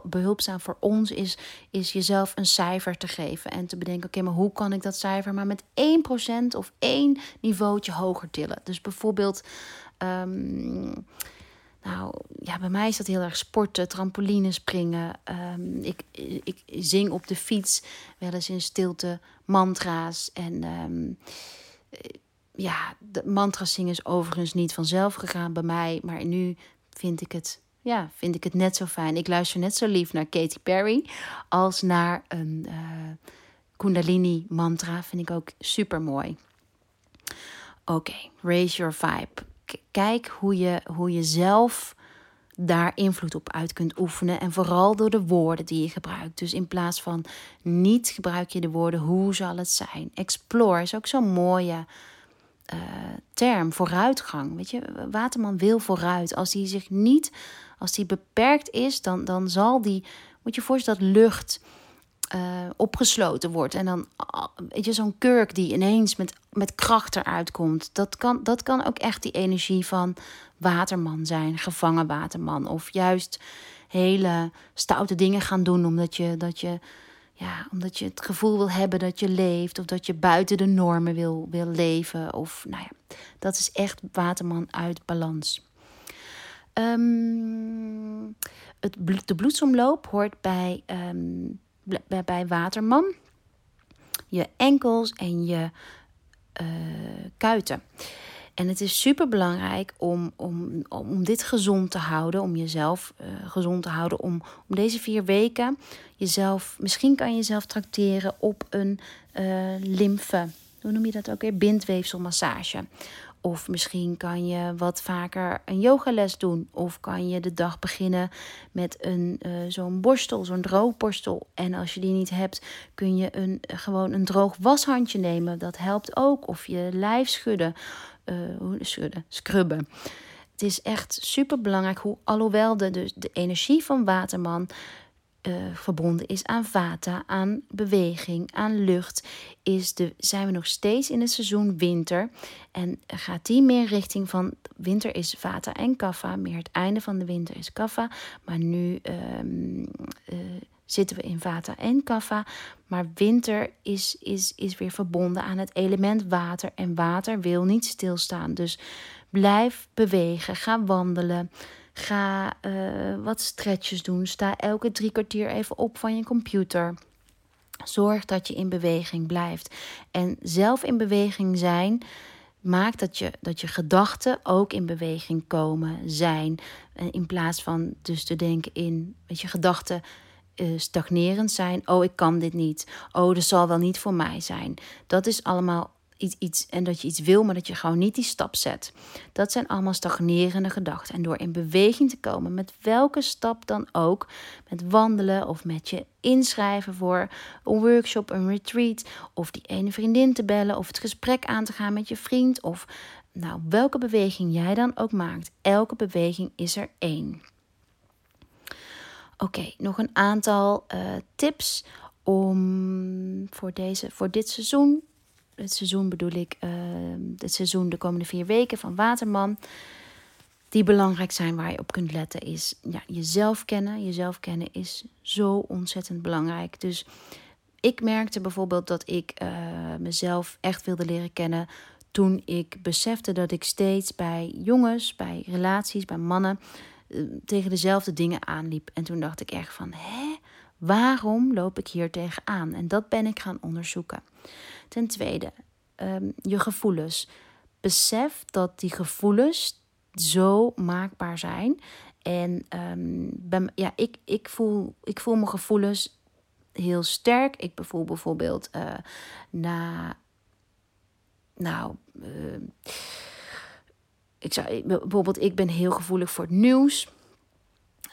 Speaker 1: behulpzaam voor ons is, is jezelf een cijfer te geven. En te bedenken, oké, maar hoe kan ik dat cijfer maar met 1% of één niveautje hoger tillen? Dus bijvoorbeeld... Um, nou, ja, bij mij is dat heel erg sporten, trampoline springen. Um, ik, ik zing op de fiets wel eens in stilte mantra's. En um, ja, de mantra's zingen is overigens niet vanzelf gegaan bij mij. Maar nu vind ik het ja, vind ik het net zo fijn. Ik luister net zo lief naar Katy Perry als naar een uh, Kundalini mantra. Vind ik ook super mooi. Oké, raise your vibe. Kijk hoe je, hoe je zelf daar invloed op uit kunt oefenen. En vooral door de woorden die je gebruikt. Dus in plaats van niet gebruik je de woorden hoe zal het zijn. Explore is ook zo'n mooie uh, term, vooruitgang. Weet je, Waterman wil vooruit. Als hij zich niet als die beperkt is, dan, dan zal die, moet je voorstellen dat lucht uh, opgesloten wordt. En dan, weet je, zo'n kurk die ineens met, met kracht eruit komt. Dat kan, dat kan ook echt die energie van waterman zijn, gevangen waterman. Of juist hele stoute dingen gaan doen omdat je, dat je, ja, omdat je het gevoel wil hebben dat je leeft. Of dat je buiten de normen wil, wil leven. Of nou ja, dat is echt waterman uit balans. Um, het de bloedsomloop hoort bij, bij, bij waterman. Je enkels en je uh, kuiten. En het is super belangrijk om, om, om dit gezond te houden, om jezelf uh, gezond te houden, om, om deze vier weken jezelf, misschien kan je jezelf tracteren op een uh, lymfe, hoe noem je dat ook weer, bindweefselmassage. Of misschien kan je wat vaker een yogales doen. Of kan je de dag beginnen met een, uh, zo'n borstel, zo'n droogborstel. En als je die niet hebt, kun je een, gewoon een droog washandje nemen. Dat helpt ook. Of je lijf schudden. Uh, schudden, scrubben. Het is echt super belangrijk hoe, alhoewel de, de energie van Waterman uh, verbonden is aan vata, aan beweging, aan lucht, is de, zijn we nog steeds in het seizoen winter. En gaat die meer richting van winter is vata en kaffa, meer het einde van de winter is kaffa. Maar nu um, uh, zitten we in vata en kaffa. Maar winter is, is, is weer verbonden aan het element water. En water wil niet stilstaan. Dus blijf bewegen, ga wandelen. Ga uh, wat stretches doen. Sta elke drie kwartier even op van je computer. Zorg dat je in beweging blijft. En zelf in beweging zijn maakt dat je, dat je gedachten ook in beweging komen, zijn. In plaats van dus te denken in, weet je, gedachten uh, stagnerend zijn. Oh, ik kan dit niet. Oh, dat zal wel niet voor mij zijn. Dat is allemaal iets, iets en dat je iets wil, maar dat je gewoon niet die stap zet. Dat zijn allemaal stagnerende gedachten. En door in beweging te komen, met welke stap dan ook, met wandelen of met je inschrijven voor een workshop, een retreat, of die ene vriendin te bellen, of het gesprek aan te gaan met je vriend, of nou, welke beweging jij dan ook maakt, elke beweging is er één. Oké, nog een aantal uh, tips om voor, deze, voor dit seizoen het seizoen bedoel ik, uh, het seizoen de komende vier weken van Waterman. Die belangrijk zijn waar je op kunt letten, is ja, jezelf kennen. Jezelf kennen is zo ontzettend belangrijk. Dus ik merkte bijvoorbeeld dat ik uh, mezelf echt wilde leren kennen toen ik besefte dat ik steeds bij jongens, bij relaties, bij mannen uh, tegen dezelfde dingen aanliep. En toen dacht ik echt van, hè, waarom loop ik hier tegenaan? En dat ben ik gaan onderzoeken. Ten tweede, um, je gevoelens. Besef dat die gevoelens zo maakbaar zijn. En um, ben, ja, ik, ik, voel, ik voel mijn gevoelens heel sterk. Ik voel bijvoorbeeld uh, na. Nou. Uh, ik zou, bijvoorbeeld, ik ben heel gevoelig voor het nieuws.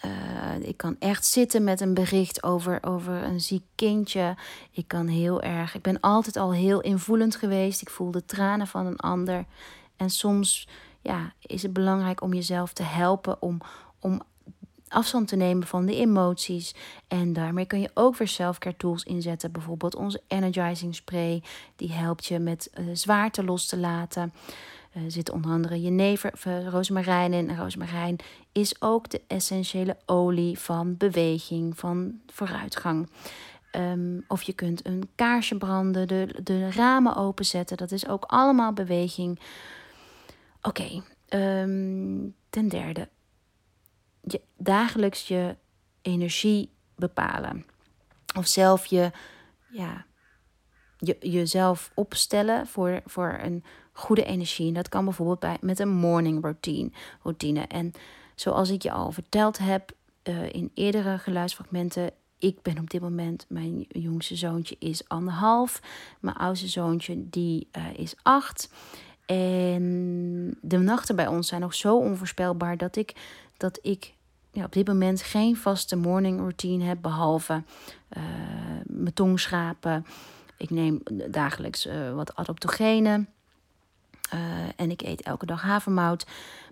Speaker 1: Uh, ik kan echt zitten met een bericht over, over een ziek kindje. Ik kan heel erg. Ik ben altijd al heel invoelend geweest. Ik voel de tranen van een ander. En soms ja, is het belangrijk om jezelf te helpen om, om afstand te nemen van de emoties. En daarmee kun je ook weer selfcare tools inzetten. Bijvoorbeeld onze energizing spray. Die helpt je met uh, zwaarte los te laten. Er uh, zit onder andere jenever, uh, rozemarijn in. En rozemarijn is ook de essentiële olie van beweging, van vooruitgang. Um, of je kunt een kaarsje branden, de, de ramen openzetten. Dat is ook allemaal beweging. Oké, um, ten derde. Je, dagelijks je energie bepalen. Of zelf je, ja, je, jezelf opstellen voor, voor een goede energie. En dat kan bijvoorbeeld bij, met een morning routine. routine. En zoals ik je al verteld heb uh, in eerdere geluidsfragmenten. Ik ben op dit moment, mijn jongste zoontje is anderhalf. Mijn oudste zoontje die uh, is acht. En de nachten bij ons zijn nog zo onvoorspelbaar dat ik, dat ik ja, op dit moment geen vaste morning routine heb. Behalve uh, mijn tong schrapen. Ik neem dagelijks wat adaptogenen. Uh, en ik eet elke dag havermout.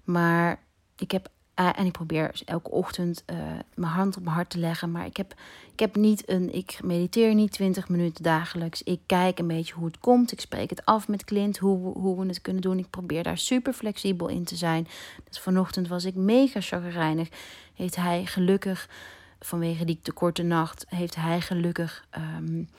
Speaker 1: Maar ik heb. Uh, en ik probeer elke ochtend uh, mijn hand op mijn hart te leggen. Maar ik heb, ik heb niet een. Ik mediteer niet 20 minuten dagelijks. Ik kijk een beetje hoe het komt. Ik spreek het af met Clint hoe, hoe we het kunnen doen. Ik probeer daar super flexibel in te zijn. Dus vanochtend was ik mega chagrijnig. Heeft hij gelukkig, vanwege die tekorte nacht, heeft hij gelukkig. Um,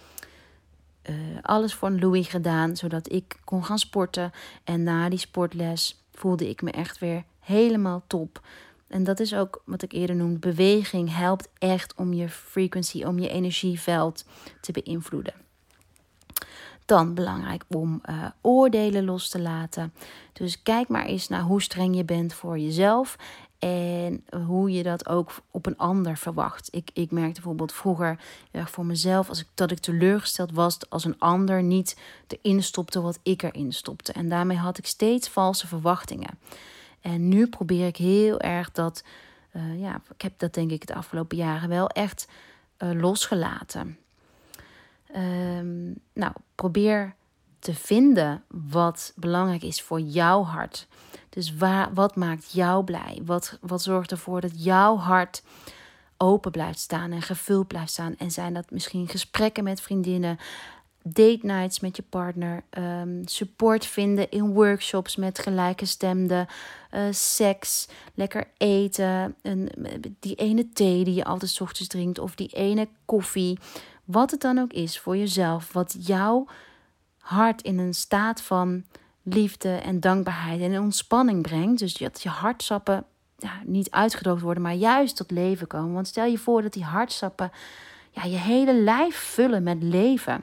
Speaker 1: uh, alles voor Louis gedaan, zodat ik kon gaan sporten. En na die sportles voelde ik me echt weer helemaal top. En dat is ook wat ik eerder noemde. Beweging helpt echt om je frequency, om je energieveld te beïnvloeden. Dan belangrijk om uh, oordelen los te laten. Dus kijk maar eens naar hoe streng je bent voor jezelf. En hoe je dat ook op een ander verwacht. Ik, ik merkte bijvoorbeeld vroeger voor mezelf als ik, dat ik teleurgesteld was als een ander niet erin stopte wat ik erin stopte. En daarmee had ik steeds valse verwachtingen. En nu probeer ik heel erg dat. Uh, ja, ik heb dat denk ik de afgelopen jaren wel echt uh, losgelaten. Um, nou, probeer te vinden wat belangrijk is voor jouw hart. Dus wat maakt jou blij? Wat, wat zorgt ervoor dat jouw hart open blijft staan en gevuld blijft staan? En zijn dat misschien gesprekken met vriendinnen, date nights met je partner, um, support vinden in workshops met gelijkgestemden, uh, seks, lekker eten, een, die ene thee die je altijd ochtends drinkt of die ene koffie. Wat het dan ook is voor jezelf, wat jouw hart in een staat van liefde en dankbaarheid en ontspanning brengt. Dus dat je hartsappen niet uitgedoofd worden, maar juist tot leven komen. Want stel je voor dat die hartsappen ja, je hele lijf vullen met leven.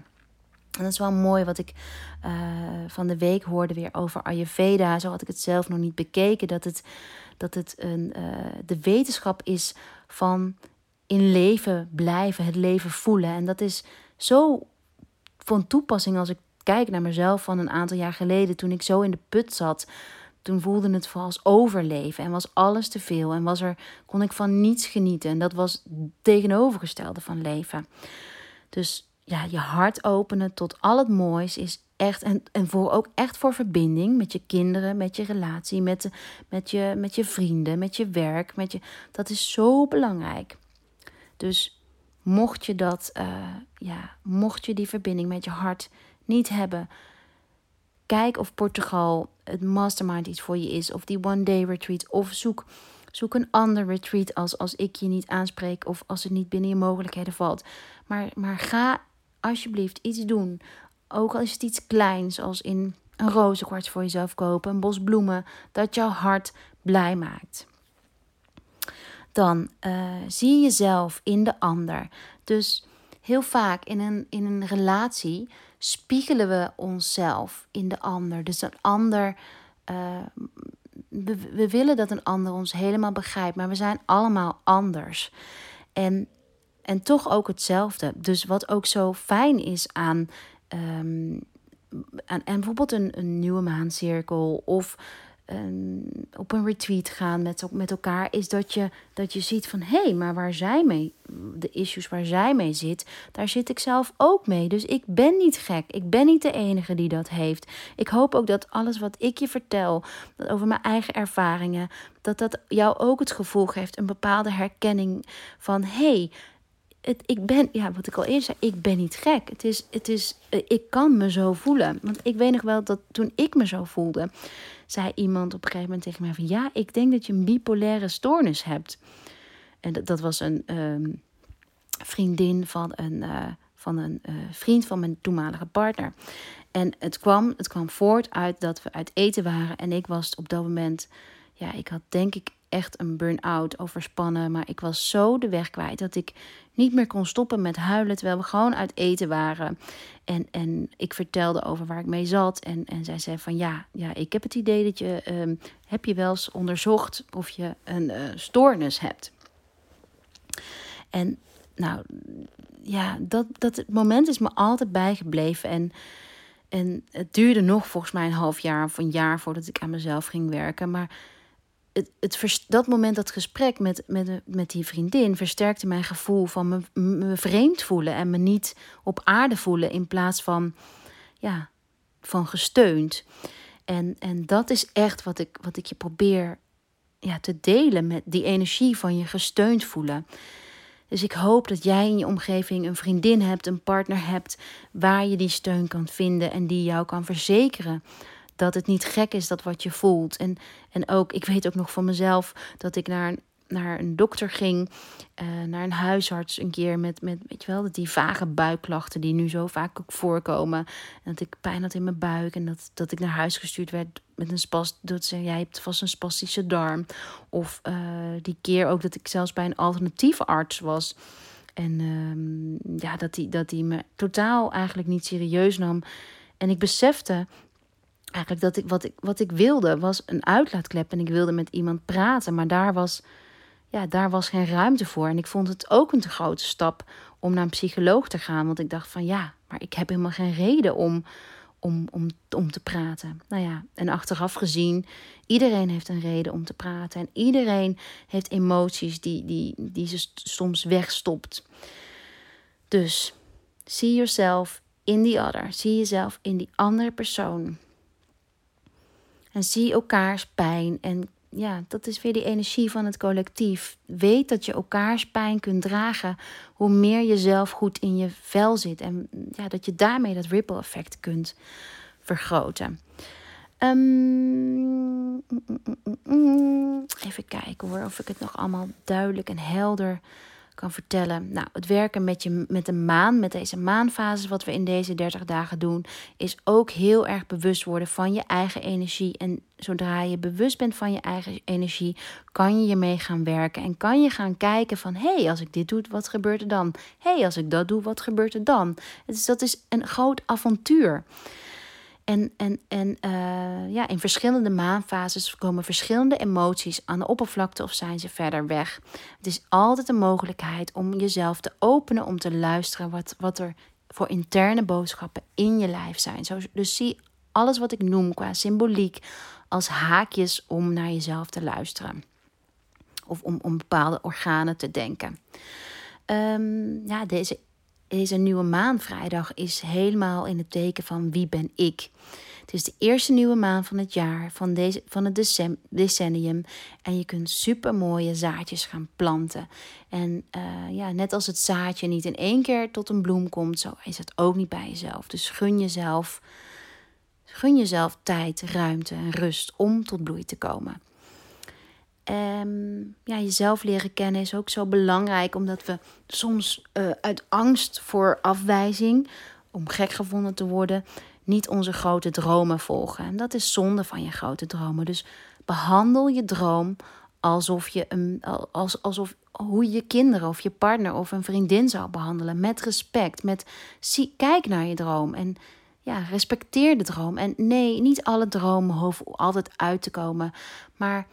Speaker 1: En dat is wel mooi wat ik uh, van de week hoorde weer over Ayurveda. Zo had ik het zelf nog niet bekeken. Dat het, dat het een, uh, de wetenschap is van in leven blijven, het leven voelen. En dat is zo van toepassing als ik kijk naar mezelf van een aantal jaar geleden. Toen ik zo in de put zat. Toen voelde het voor als overleven en was alles te veel. En was er, kon ik van niets genieten. En dat was tegenovergestelde van leven. Dus ja, je hart openen tot al het moois is echt. En, en voor, ook echt voor verbinding met je kinderen, met je relatie, met, met, je, met je vrienden, met je werk. Met je, dat is zo belangrijk. Dus mocht je dat, uh, ja, mocht je die verbinding met je hart niet hebben, kijk of Portugal het mastermind iets voor je is, of die one day retreat, of zoek, zoek een ander retreat als, als ik je niet aanspreek of als het niet binnen je mogelijkheden valt. Maar, maar ga alsjeblieft iets doen. Ook al is het iets kleins, zoals in een rozenkwarts voor jezelf kopen, een bos bloemen, dat jouw hart blij maakt. Dan uh, zie jezelf in de ander. Dus heel vaak in een, in een relatie spiegelen we onszelf in de ander. Dus een ander. Uh, we, we willen dat een ander ons helemaal begrijpt, maar we zijn allemaal anders. En en toch ook hetzelfde. Dus wat ook zo fijn is aan, um, aan en bijvoorbeeld een, een nieuwe maancirkel of een, op een retreat gaan met, met elkaar, is dat je, dat je ziet van hé, hey, maar waar zij mee, de issues waar zij mee zit, daar zit ik zelf ook mee. Dus ik ben niet gek. Ik ben niet de enige die dat heeft. Ik hoop ook dat alles wat ik je vertel, dat over mijn eigen ervaringen, dat dat jou ook het gevoel geeft, een bepaalde herkenning van hé, hey, het, ik ben, ja, wat ik al eerder zei, ik ben niet gek. Het is, het is, eh, ik kan me zo voelen. Want ik weet nog wel dat toen ik me zo voelde, zei iemand op een gegeven moment tegen mij van, ja, ik denk dat je een bipolaire stoornis hebt. En dat, dat was een ehm, vriendin van een, uh, van een uh, vriend van mijn toenmalige partner. En het kwam, het kwam voort uit dat we uit eten waren. En ik was op dat moment, ja, ik had denk ik echt een burn-out, overspannen. Maar ik was zo de weg kwijt dat ik niet meer kon stoppen met huilen. Terwijl we gewoon uit eten waren. En, en ik vertelde over waar ik mee zat. En, en zij zei van ja, ja, ik heb het idee dat je. Um, heb je wel eens onderzocht of je een uh, stoornis hebt? En nou ja, dat, dat moment is me altijd bijgebleven. En. En het duurde nog volgens mij een half jaar of een jaar voordat ik aan mezelf ging werken. Maar het, dat moment, dat gesprek met, met, met die vriendin, versterkte mijn gevoel van me, me vreemd voelen en me niet op aarde voelen in plaats van, ja, van gesteund. En, en dat is echt wat ik, wat ik je probeer ja, te delen met die energie van je gesteund voelen. Dus ik hoop dat jij in je omgeving een vriendin hebt, een partner hebt, waar je die steun kan vinden en die jou kan verzekeren dat het niet gek is dat wat je voelt. En, en ook, ik weet ook nog van mezelf dat ik naar een, naar een dokter ging, uh, naar een huisarts een keer met, met weet je wel, die vage buikklachten die nu zo vaak ook voorkomen. En dat ik pijn had in mijn buik en dat, dat ik naar huis gestuurd werd met een spas. Dat ze, jij hebt vast een spastische darm. Of uh, die keer ook dat ik zelfs bij een alternatieve arts was. En um, ja, dat die, dat die me totaal eigenlijk niet serieus nam. En ik besefte eigenlijk dat ik wat, ik wat ik wilde was een uitlaatklep en ik wilde met iemand praten, maar daar was, ja, daar was geen ruimte voor. En ik vond het ook een te grote stap om naar een psycholoog te gaan, want ik dacht van ja, maar ik heb helemaal geen reden om, om, om, om te praten. Nou ja, en achteraf gezien, iedereen heeft een reden om te praten en iedereen heeft emoties die, die, die ze soms wegstopt. Dus see yourself in the other. Zie jezelf in die andere persoon. En zie elkaars pijn. En ja, dat is weer die energie van het collectief. Weet dat je elkaars pijn kunt dragen. Hoe meer je zelf goed in je vel zit. En ja, dat je daarmee dat ripple effect kunt vergroten. Um, even kijken hoor, of ik het nog allemaal duidelijk en helder kan vertellen. Nou, het werken met, je, met de maan, met deze maanfases, wat we in deze 30 dagen doen, is ook heel erg bewust worden van je eigen energie. En zodra je bewust bent van je eigen energie, kan je hiermee gaan werken. En kan je gaan kijken van, hé, hey, als ik dit doe, wat gebeurt er dan? Hé, hey, als ik dat doe, wat gebeurt er dan? Dus dat is een groot avontuur. En, en, en uh, ja, in verschillende maanfases komen verschillende emoties aan de oppervlakte of zijn ze verder weg. Het is altijd een mogelijkheid om jezelf te openen, om te luisteren wat, wat er voor interne boodschappen in je lijf zijn. Dus zie alles wat ik noem qua symboliek als haakjes om naar jezelf te luisteren. Of om, om bepaalde organen te denken. Um, ja, deze deze nieuwe maan vrijdag is helemaal in het teken van wie ben ik. Het is de eerste nieuwe maan van het jaar, van, deze, van het decennium. En je kunt super mooie zaadjes gaan planten. En uh, ja, net als het zaadje niet in één keer tot een bloem komt, zo is het ook niet bij jezelf. Dus gun jezelf, gun jezelf tijd, ruimte en rust om tot bloei te komen. Um, ja, jezelf leren kennen is ook zo belangrijk, omdat we soms uh, uit angst voor afwijzing, om gek gevonden te worden, niet onze grote dromen volgen. En dat is zonde van je grote dromen. Dus behandel je droom alsof je een, als, alsof hoe je kinderen of je partner of een vriendin zou behandelen. Met respect. Met kijk naar je droom. En ja, respecteer de droom. En nee, niet alle dromen hoeven altijd uit te komen. Maar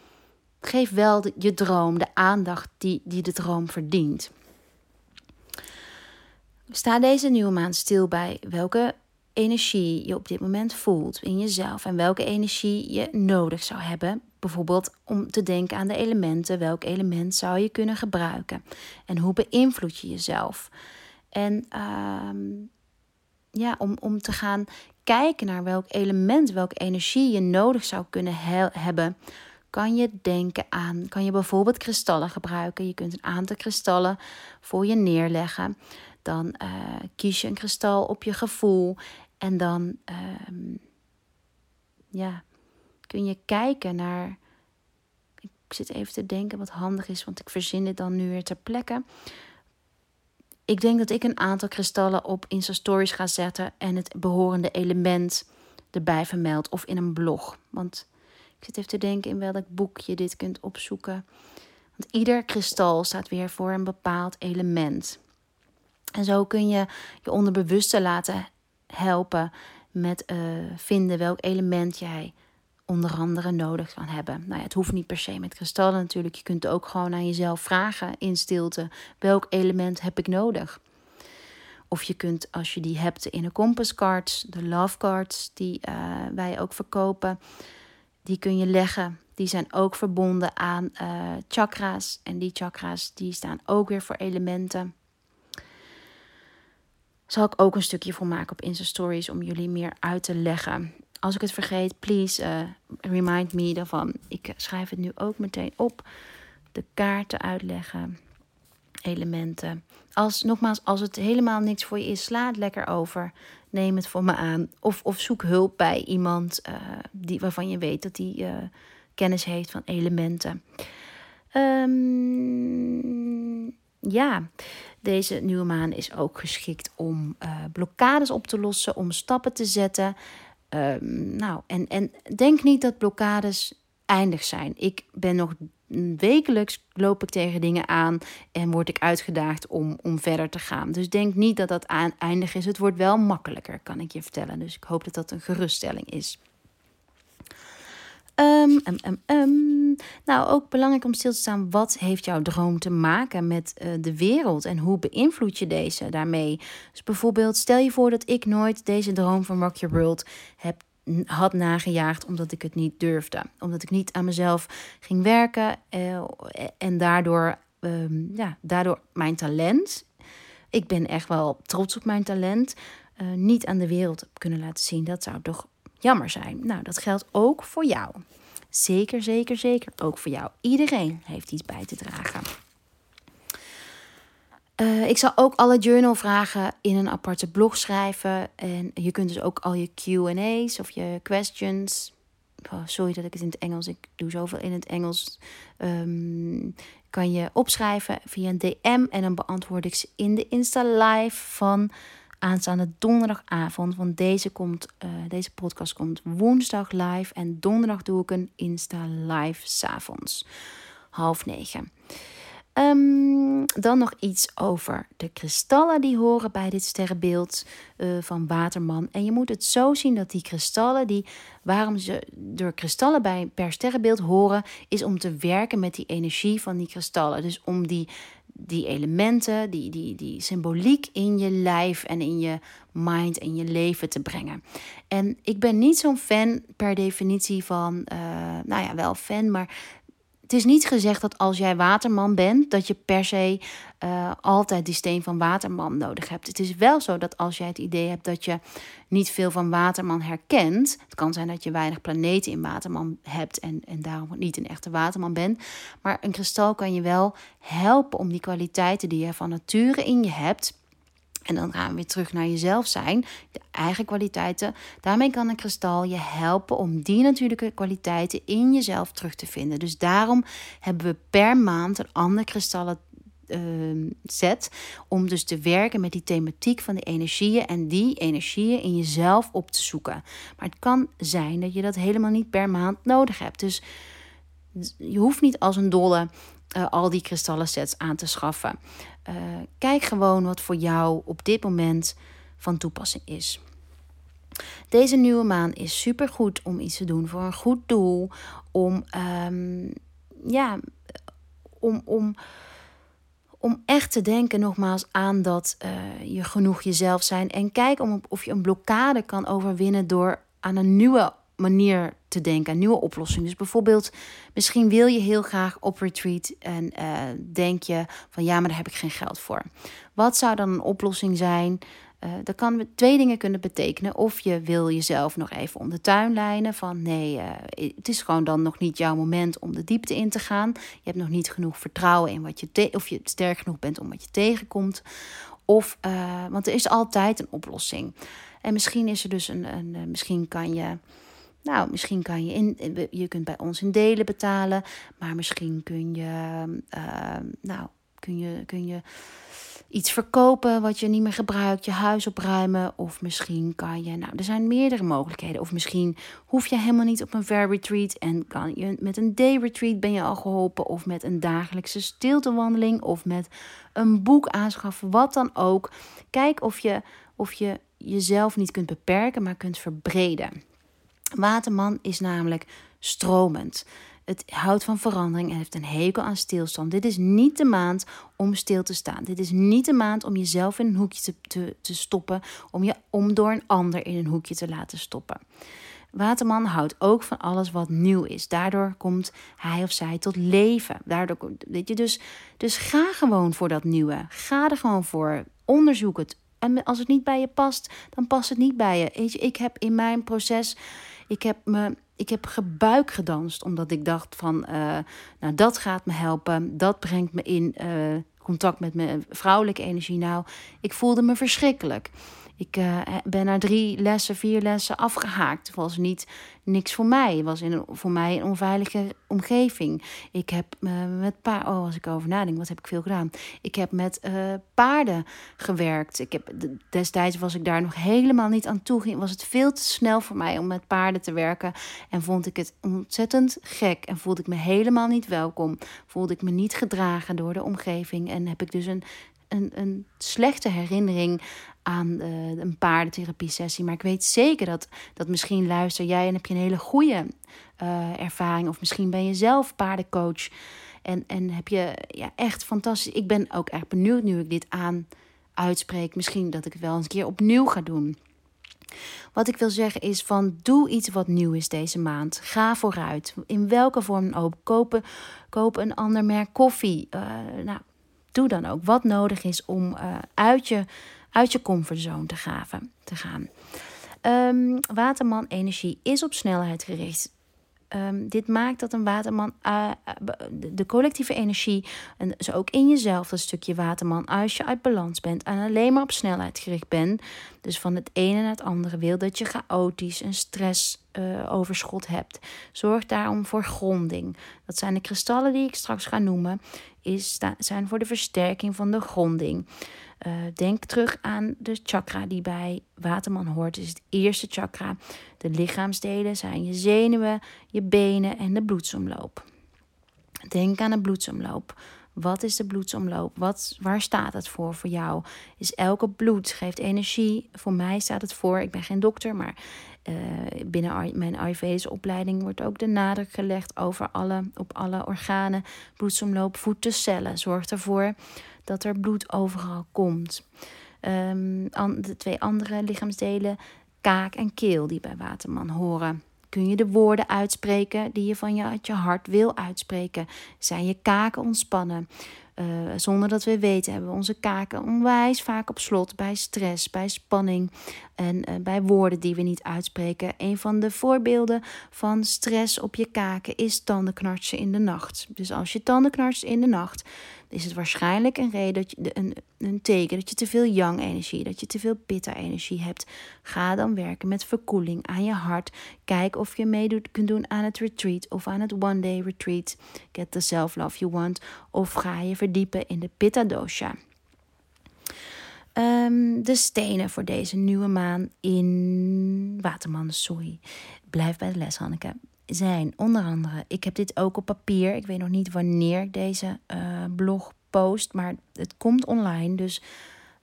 Speaker 1: Geef wel je droom de aandacht die, die de droom verdient. Sta deze nieuwe maand stil bij welke energie je op dit moment voelt in jezelf en welke energie je nodig zou hebben. Bijvoorbeeld om te denken aan de elementen. Welk element zou je kunnen gebruiken? En hoe beïnvloed je jezelf? En uh, ja, om, om te gaan kijken naar welk element, welke energie je nodig zou kunnen hebben kan je denken aan, kan je bijvoorbeeld kristallen gebruiken. Je kunt een aantal kristallen voor je neerleggen. Dan uh, kies je een kristal op je gevoel en dan uh, ja, kun je kijken naar. Ik zit even te denken wat handig is, want ik verzin dit dan nu weer ter plekke. Ik denk dat ik een aantal kristallen op Insta Stories ga zetten en het behorende element erbij vermeld of in een blog. Want zit even te denken in welk boek je dit kunt opzoeken. Want ieder kristal staat weer voor een bepaald element. En zo kun je je onderbewuste laten helpen met uh, vinden welk element jij onder andere nodig kan hebben. Nou ja, het hoeft niet per se met kristallen natuurlijk. Je kunt ook gewoon aan jezelf vragen in stilte: welk element heb ik nodig? Of je kunt, als je die hebt, in de compass cards, de love cards die uh, wij ook verkopen, die kun je leggen. Die zijn ook verbonden aan uh, chakra's. En die chakra's die staan ook weer voor elementen. Zal ik ook een stukje voor maken op Insta Stories om jullie meer uit te leggen. Als ik het vergeet, please uh, remind me daarvan. Ik schrijf het nu ook meteen op. De kaarten uitleggen, elementen. Als, nogmaals, als het helemaal niks voor je is, sla het lekker over neem het voor me aan. Of, of zoek hulp bij iemand uh, die, waarvan je weet dat die uh, kennis heeft van elementen. Um, ja, deze nieuwe maan is ook geschikt om uh, blokkades op te lossen, om stappen te zetten. Um, nou, en, en denk niet dat blokkades eindig zijn. Ik ben nog wekelijks loop ik tegen dingen aan en word ik uitgedaagd om, om verder te gaan. Dus denk niet dat dat eindig is. Het wordt wel makkelijker, kan ik je vertellen. Dus ik hoop dat dat een geruststelling is. Um, um, um, nou, ook belangrijk om stil te staan. Wat heeft jouw droom te maken met uh, de wereld en hoe beïnvloed je deze daarmee? Dus bijvoorbeeld, stel je voor dat ik nooit deze droom van Rock Your World heb had nagejaagd omdat ik het niet durfde. Omdat ik niet aan mezelf ging werken uh, en daardoor, um, ja, daardoor mijn talent. Ik ben echt wel trots op mijn talent. Uh, niet aan de wereld kunnen laten zien. Dat zou toch jammer zijn. Nou, dat geldt ook voor jou. Zeker, zeker, zeker. Ook voor jou. Iedereen heeft iets bij te dragen. Uh, ik zal ook alle journalvragen in een aparte blog schrijven. En je kunt dus ook al je QA's of je questions. Oh, sorry dat ik het in het Engels. Ik doe zoveel in het Engels. Um, kan je opschrijven via een DM en dan beantwoord ik ze in de Insta Live van aanstaande donderdagavond. Want deze, komt, uh, deze podcast komt woensdag live en donderdag doe ik een Insta Live s'avonds, half negen. Um, dan nog iets over de kristallen die horen bij dit sterrenbeeld uh, van Waterman. En je moet het zo zien dat die kristallen, die, waarom ze door kristallen bij, per sterrenbeeld horen, is om te werken met die energie van die kristallen. Dus om die, die elementen, die, die, die symboliek in je lijf en in je mind en je leven te brengen. En ik ben niet zo'n fan per definitie van, uh, nou ja, wel fan, maar het is niet gezegd dat als jij waterman bent, dat je per se uh, altijd die steen van waterman nodig hebt. Het is wel zo dat als jij het idee hebt dat je niet veel van waterman herkent, het kan zijn dat je weinig planeten in waterman hebt en, en daarom niet een echte waterman bent, maar een kristal kan je wel helpen om die kwaliteiten die je van nature in je hebt en dan gaan we weer terug naar jezelf zijn, de eigen kwaliteiten. Daarmee kan een kristal je helpen om die natuurlijke kwaliteiten in jezelf terug te vinden. Dus daarom hebben we per maand een ander kristallen uh, set. Om dus te werken met die thematiek van de energieën en die energieën in jezelf op te zoeken. Maar het kan zijn dat je dat helemaal niet per maand nodig hebt. Dus je hoeft niet als een dolle uh, al die kristallen sets aan te schaffen. Uh, kijk gewoon wat voor jou op dit moment van toepassing is. Deze nieuwe maan is super goed om iets te doen voor een goed doel. Om, um, ja, om, om, om echt te denken nogmaals aan dat uh, je genoeg jezelf zijn. En kijk om, of je een blokkade kan overwinnen door aan een nieuwe manier te denken, een nieuwe oplossing. Dus bijvoorbeeld, misschien wil je heel graag op retreat en uh, denk je van ja, maar daar heb ik geen geld voor. Wat zou dan een oplossing zijn? Uh, dat kan twee dingen kunnen betekenen. Of je wil jezelf nog even om de tuin lijnen. Van nee, uh, het is gewoon dan nog niet jouw moment om de diepte in te gaan. Je hebt nog niet genoeg vertrouwen in wat je of je sterk genoeg bent om wat je tegenkomt. Of, want er is altijd een oplossing. En misschien is er dus een, een misschien kan je nou, misschien kan je in, je kunt bij ons in delen betalen, maar misschien kun je, uh, nou, kun je, kun je iets verkopen wat je niet meer gebruikt, je huis opruimen. Of misschien kan je, nou, er zijn meerdere mogelijkheden. Of misschien hoef je helemaal niet op een fair retreat en kan je met een day retreat ben je al geholpen. Of met een dagelijkse stiltewandeling of met een boek aanschaffen, wat dan ook. Kijk of je, of je jezelf niet kunt beperken, maar kunt verbreden. Waterman is namelijk stromend. Het houdt van verandering en heeft een hekel aan stilstand. Dit is niet de maand om stil te staan. Dit is niet de maand om jezelf in een hoekje te, te, te stoppen, om je om door een ander in een hoekje te laten stoppen. Waterman houdt ook van alles wat nieuw is. Daardoor komt hij of zij tot leven. Daardoor, weet je, dus, dus ga gewoon voor dat nieuwe. Ga er gewoon voor. Onderzoek het. En als het niet bij je past, dan past het niet bij je. Weet je, ik heb in mijn proces ik heb me ik heb gebuik gedanst, omdat ik dacht van, uh, nou dat gaat me helpen, dat brengt me in uh, contact met mijn vrouwelijke energie. Nou, ik voelde me verschrikkelijk. Ik uh, ben na drie lessen, vier lessen afgehaakt. Het was niet niks voor mij. Het was in voor mij een onveilige omgeving. Ik heb uh, met paarden. Oh, als ik over nadenk, wat heb ik veel gedaan? Ik heb met uh, paarden gewerkt. Ik heb, destijds was ik daar nog helemaal niet aan toe. Was het veel te snel voor mij om met paarden te werken. En vond ik het ontzettend gek. En voelde ik me helemaal niet welkom. Voelde ik me niet gedragen door de omgeving. En heb ik dus een een, een slechte herinnering aan uh, een paardentherapie-sessie. Maar ik weet zeker dat, dat misschien luister jij en heb je een hele goede uh, ervaring. Of misschien ben je zelf paardencoach. En, en heb je ja, echt fantastisch. Ik ben ook echt benieuwd nu ik dit aan uitspreek. Misschien dat ik het wel eens een keer opnieuw ga doen. Wat ik wil zeggen is van doe iets wat nieuw is deze maand. Ga vooruit. In welke vorm ook. Kopen, koop een ander merk koffie. Uh, nou, doe dan ook wat nodig is om uh, uit, je, uit je comfortzone te, te gaan. Um, waterman energie is op snelheid gericht. Um, dit maakt dat een waterman, uh, de collectieve energie, en dus ook in jezelf, dat stukje waterman, als je uit balans bent en alleen maar op snelheid gericht bent, dus van het ene naar het andere wil, dat je chaotisch en stress bloedoverschot hebt. Zorg daarom voor gronding. Dat zijn de kristallen die ik straks ga noemen, is, zijn voor de versterking van de gronding. Uh, denk terug aan de chakra die bij Waterman hoort. Is het eerste chakra. De lichaamsdelen zijn je zenuwen, je benen en de bloedsomloop. Denk aan de bloedsomloop. Wat is de bloedsomloop? Wat, waar staat het voor voor jou? Is elke bloed geeft energie? Voor mij staat het voor, ik ben geen dokter, maar uh, binnen mijn Ayurvedische opleiding wordt ook de nadruk gelegd over alle, op alle organen. Bloedsomloop voedt de cellen. Zorgt ervoor dat er bloed overal komt. Um, de twee andere lichaamsdelen, kaak en keel, die bij Waterman horen. Kun je de woorden uitspreken die je van je, hart wil uitspreken? Zijn je kaken ontspannen? Uh, zonder dat we weten hebben we onze kaken onwijs vaak op slot bij stress, bij spanning en uh, bij woorden die we niet uitspreken. Een van de voorbeelden van stress op je kaken is tandenknarsen in de nacht. Dus als je tandenknarst in de nacht, is het waarschijnlijk een reden dat je een, een teken dat je te veel yang-energie, dat je te veel pitta-energie hebt. Ga dan werken met verkoeling aan je hart. Kijk of je mee kunt doen aan het retreat of aan het one-day retreat. Get the self-love you want. Of ga je verdiepen in de pitta-dosha. Um, de stenen voor deze nieuwe maan in Waterman, sorry. Blijf bij de les, Hanneke zijn onder andere, ik heb dit ook op papier. Ik weet nog niet wanneer ik deze uh, blog post, maar het komt online. Dus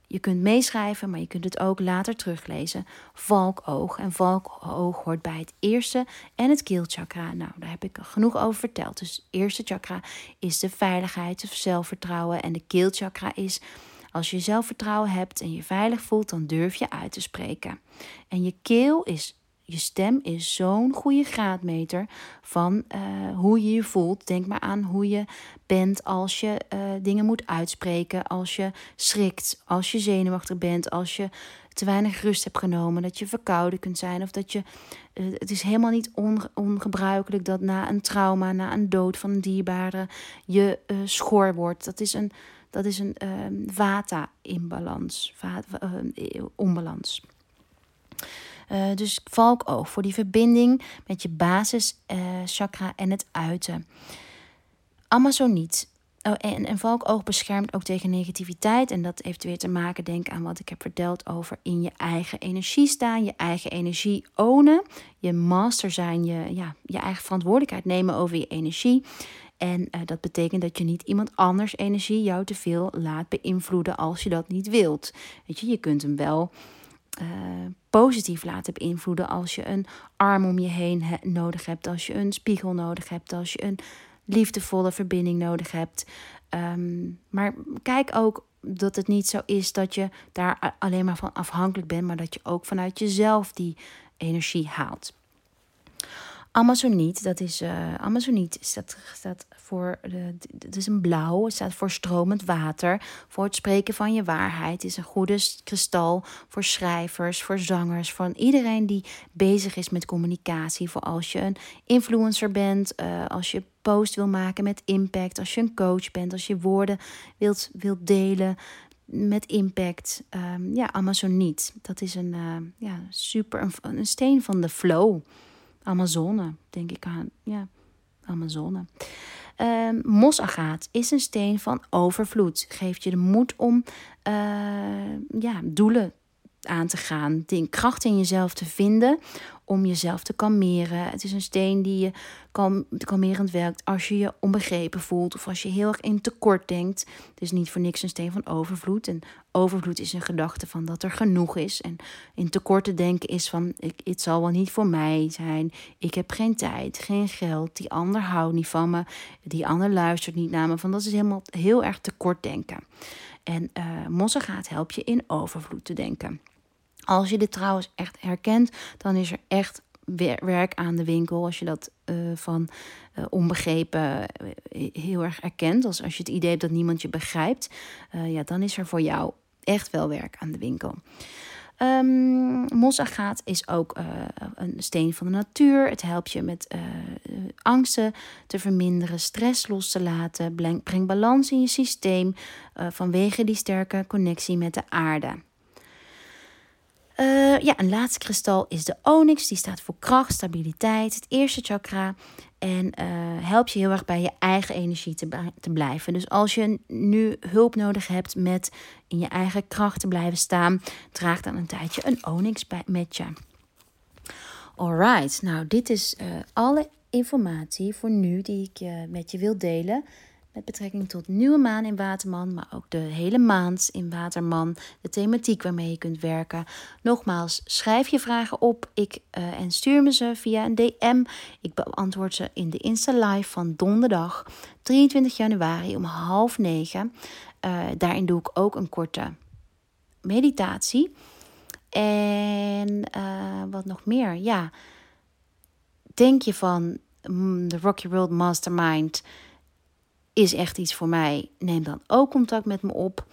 Speaker 1: je kunt meeschrijven, maar je kunt het ook later teruglezen. Valkoog. En valkoog hoort bij het eerste en het keelchakra. Nou, daar heb ik genoeg over verteld. Dus het eerste chakra is de veiligheid, het zelfvertrouwen. En de keelchakra is als je zelfvertrouwen hebt en je veilig voelt, dan durf je uit te spreken. En je keel is je stem is zo'n goede graadmeter van uh, hoe je je voelt. Denk maar aan hoe je bent als je uh, dingen moet uitspreken, als je schrikt, als je zenuwachtig bent, als je te weinig rust hebt genomen, dat je verkouden kunt zijn of dat je. Uh, het is helemaal niet ongebruikelijk dat na een trauma, na een dood van een dierbare, je schor wordt. Dat is een, dat is een vata-imbalans, onbalans. Uh, dus valkoog voor die verbinding met je basis uh, chakra en het uiten. Amazoniet. Oh, en, en valkoog beschermt ook tegen negativiteit. En dat heeft weer te maken, denk aan wat ik heb verteld over in je eigen energie staan. Je eigen energie ownen. Je master zijn. Je, ja, je eigen verantwoordelijkheid nemen over je energie. En uh, dat betekent dat je niet iemand anders energie jou te veel laat beïnvloeden als je dat niet wilt. Weet je, je kunt hem wel uh, positief laten beïnvloeden als je een arm om je heen nodig hebt, als je een spiegel nodig hebt, als je een liefdevolle verbinding nodig hebt. Um, maar kijk ook dat het niet zo is dat je daar alleen maar van afhankelijk bent, maar dat je ook vanuit jezelf die energie haalt. Amazoniet, dat is uh, Amazoniet staat, staat voor, het is een blauw, het staat voor stromend water, voor het spreken van je waarheid. Het is een goede kristal voor schrijvers, voor zangers, voor iedereen die bezig is met communicatie. Voor als je een influencer bent, uh, als je post wil maken met impact, als je een coach bent, als je woorden wilt, wilt delen met impact. Um, ja, Amazoniet, dat is een uh, ja, super, een, een steen van de flow. Amazone, denk ik aan. Ja, Amazone. Um, mosagaat is een steen van overvloed. Geeft je de moed om uh, ja, doelen aan te gaan, kracht in jezelf te vinden om jezelf te kalmeren. Het is een steen die je kalm, kalmerend werkt als je je onbegrepen voelt of als je heel erg in tekort denkt. Het is niet voor niks een steen van overvloed. En overvloed is een gedachte van dat er genoeg is. En in tekort te denken is van ik, het zal wel niet voor mij zijn. Ik heb geen tijd, geen geld. Die ander houdt niet van me. Die ander luistert niet naar me. Van dat is helemaal heel erg tekort denken. En uh, gaat helpt je in overvloed te denken. Als je dit trouwens echt herkent, dan is er echt werk aan de winkel. Als je dat uh, van uh, onbegrepen uh, heel erg erkent. Als, als je het idee hebt dat niemand je begrijpt. ja, dan is er voor jou echt wel werk aan de winkel. Um, mosagaat is ook een steen van de natuur. Het helpt je met angsten te verminderen, stress los te laten. Breng balans in je systeem vanwege die sterke connectie met de aarde. Uh, ja, een laatste kristal is de onyx. Die staat voor kracht, stabiliteit, het eerste chakra. En uh, helpt je heel erg bij je eigen energie te, te blijven. Dus als je nu hulp nodig hebt met in je eigen kracht te blijven staan, draag dan een tijdje een onyx bij, met je. Alright, nou dit is uh, alle informatie voor nu die ik met je wil delen met betrekking tot nieuwe maan in Waterman, maar ook de hele maand in Waterman, de thematiek waarmee je kunt werken. Nogmaals, schrijf je vragen op ik, uh, en stuur me ze via een DM. Ik beantwoord ze in de Insta Live van donderdag 23 januari om half negen. Uh, daarin doe ik ook een korte meditatie. En uh, wat nog meer? Ja, denk je van mm, de Rocky World Mastermind is echt iets voor mij, neem dan ook contact met me op.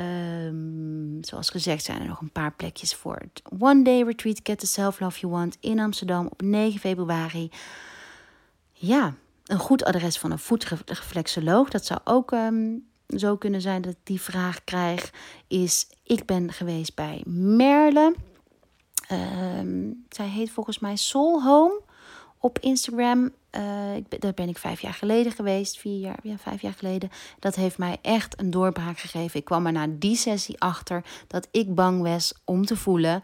Speaker 1: Um, zoals gezegd zijn er nog een paar plekjes voor het One Day Retreat Get the Self Love You Want in Amsterdam op 9 februari. Ja, een goed adres van een voetreflexoloog. Dat zou ook um, zo kunnen zijn dat ik die vraag krijg. Is, ik ben geweest bij Merle. Um, zij heet volgens mij Soul Home op Instagram. Uh, ik, daar ben ik vijf jaar geleden geweest, vier jaar, ja, vijf jaar geleden. Dat heeft mij echt een doorbraak gegeven. Ik kwam er na die sessie achter dat ik bang was om te voelen.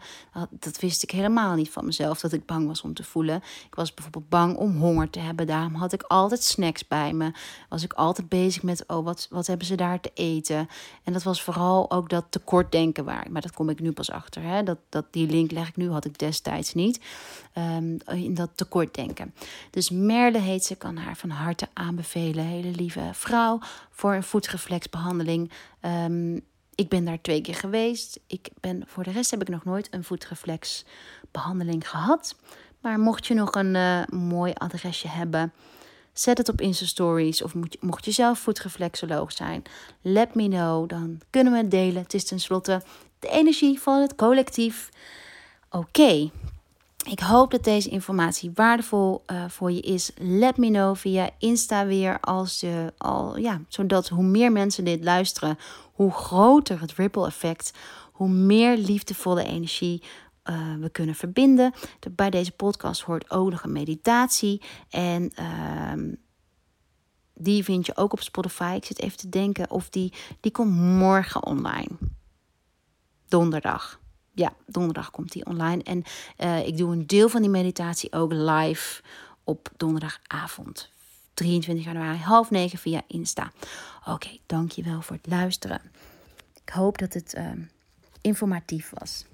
Speaker 1: Dat, wist ik helemaal niet van mezelf, dat ik bang was om te voelen. Ik was bijvoorbeeld bang om honger te hebben. Daarom had ik altijd snacks bij me. Was ik altijd bezig met, oh, wat, wat hebben ze daar te eten? En dat was vooral ook dat tekortdenken waar. Maar dat kom ik nu pas achter. Hè? Dat, dat, die link leg ik nu, had ik destijds niet. Um, in dat tekortdenken. Dus mer Merle heet ze, kan haar van harte aanbevelen. Hele lieve vrouw voor een voetreflexbehandeling. Um, ik ben daar twee keer geweest. Ik ben, voor de rest heb ik nog nooit een voetreflexbehandeling gehad. Maar mocht je nog een uh, mooi adresje hebben, zet het op Insta Stories. Of mocht je zelf voetreflexoloog zijn, let me know. Dan kunnen we het delen. Het is tenslotte de energie van het collectief. Oké, ik hoop dat deze informatie waardevol uh, voor je is. Let me know via Insta weer als je al, ja, zodat hoe meer mensen dit luisteren, hoe groter het ripple effect, hoe meer liefdevolle energie uh, we kunnen verbinden. Bij deze podcast hoort ook nog een meditatie en uh, die vind je ook op Spotify. Ik zit even te denken of die, die komt morgen online. Donderdag ja, donderdag komt die online. En uh, ik doe een deel van die meditatie ook live op donderdagavond. 23 januari, half negen via Insta. Oké, dankjewel voor het luisteren. Ik hoop dat het uh, informatief was.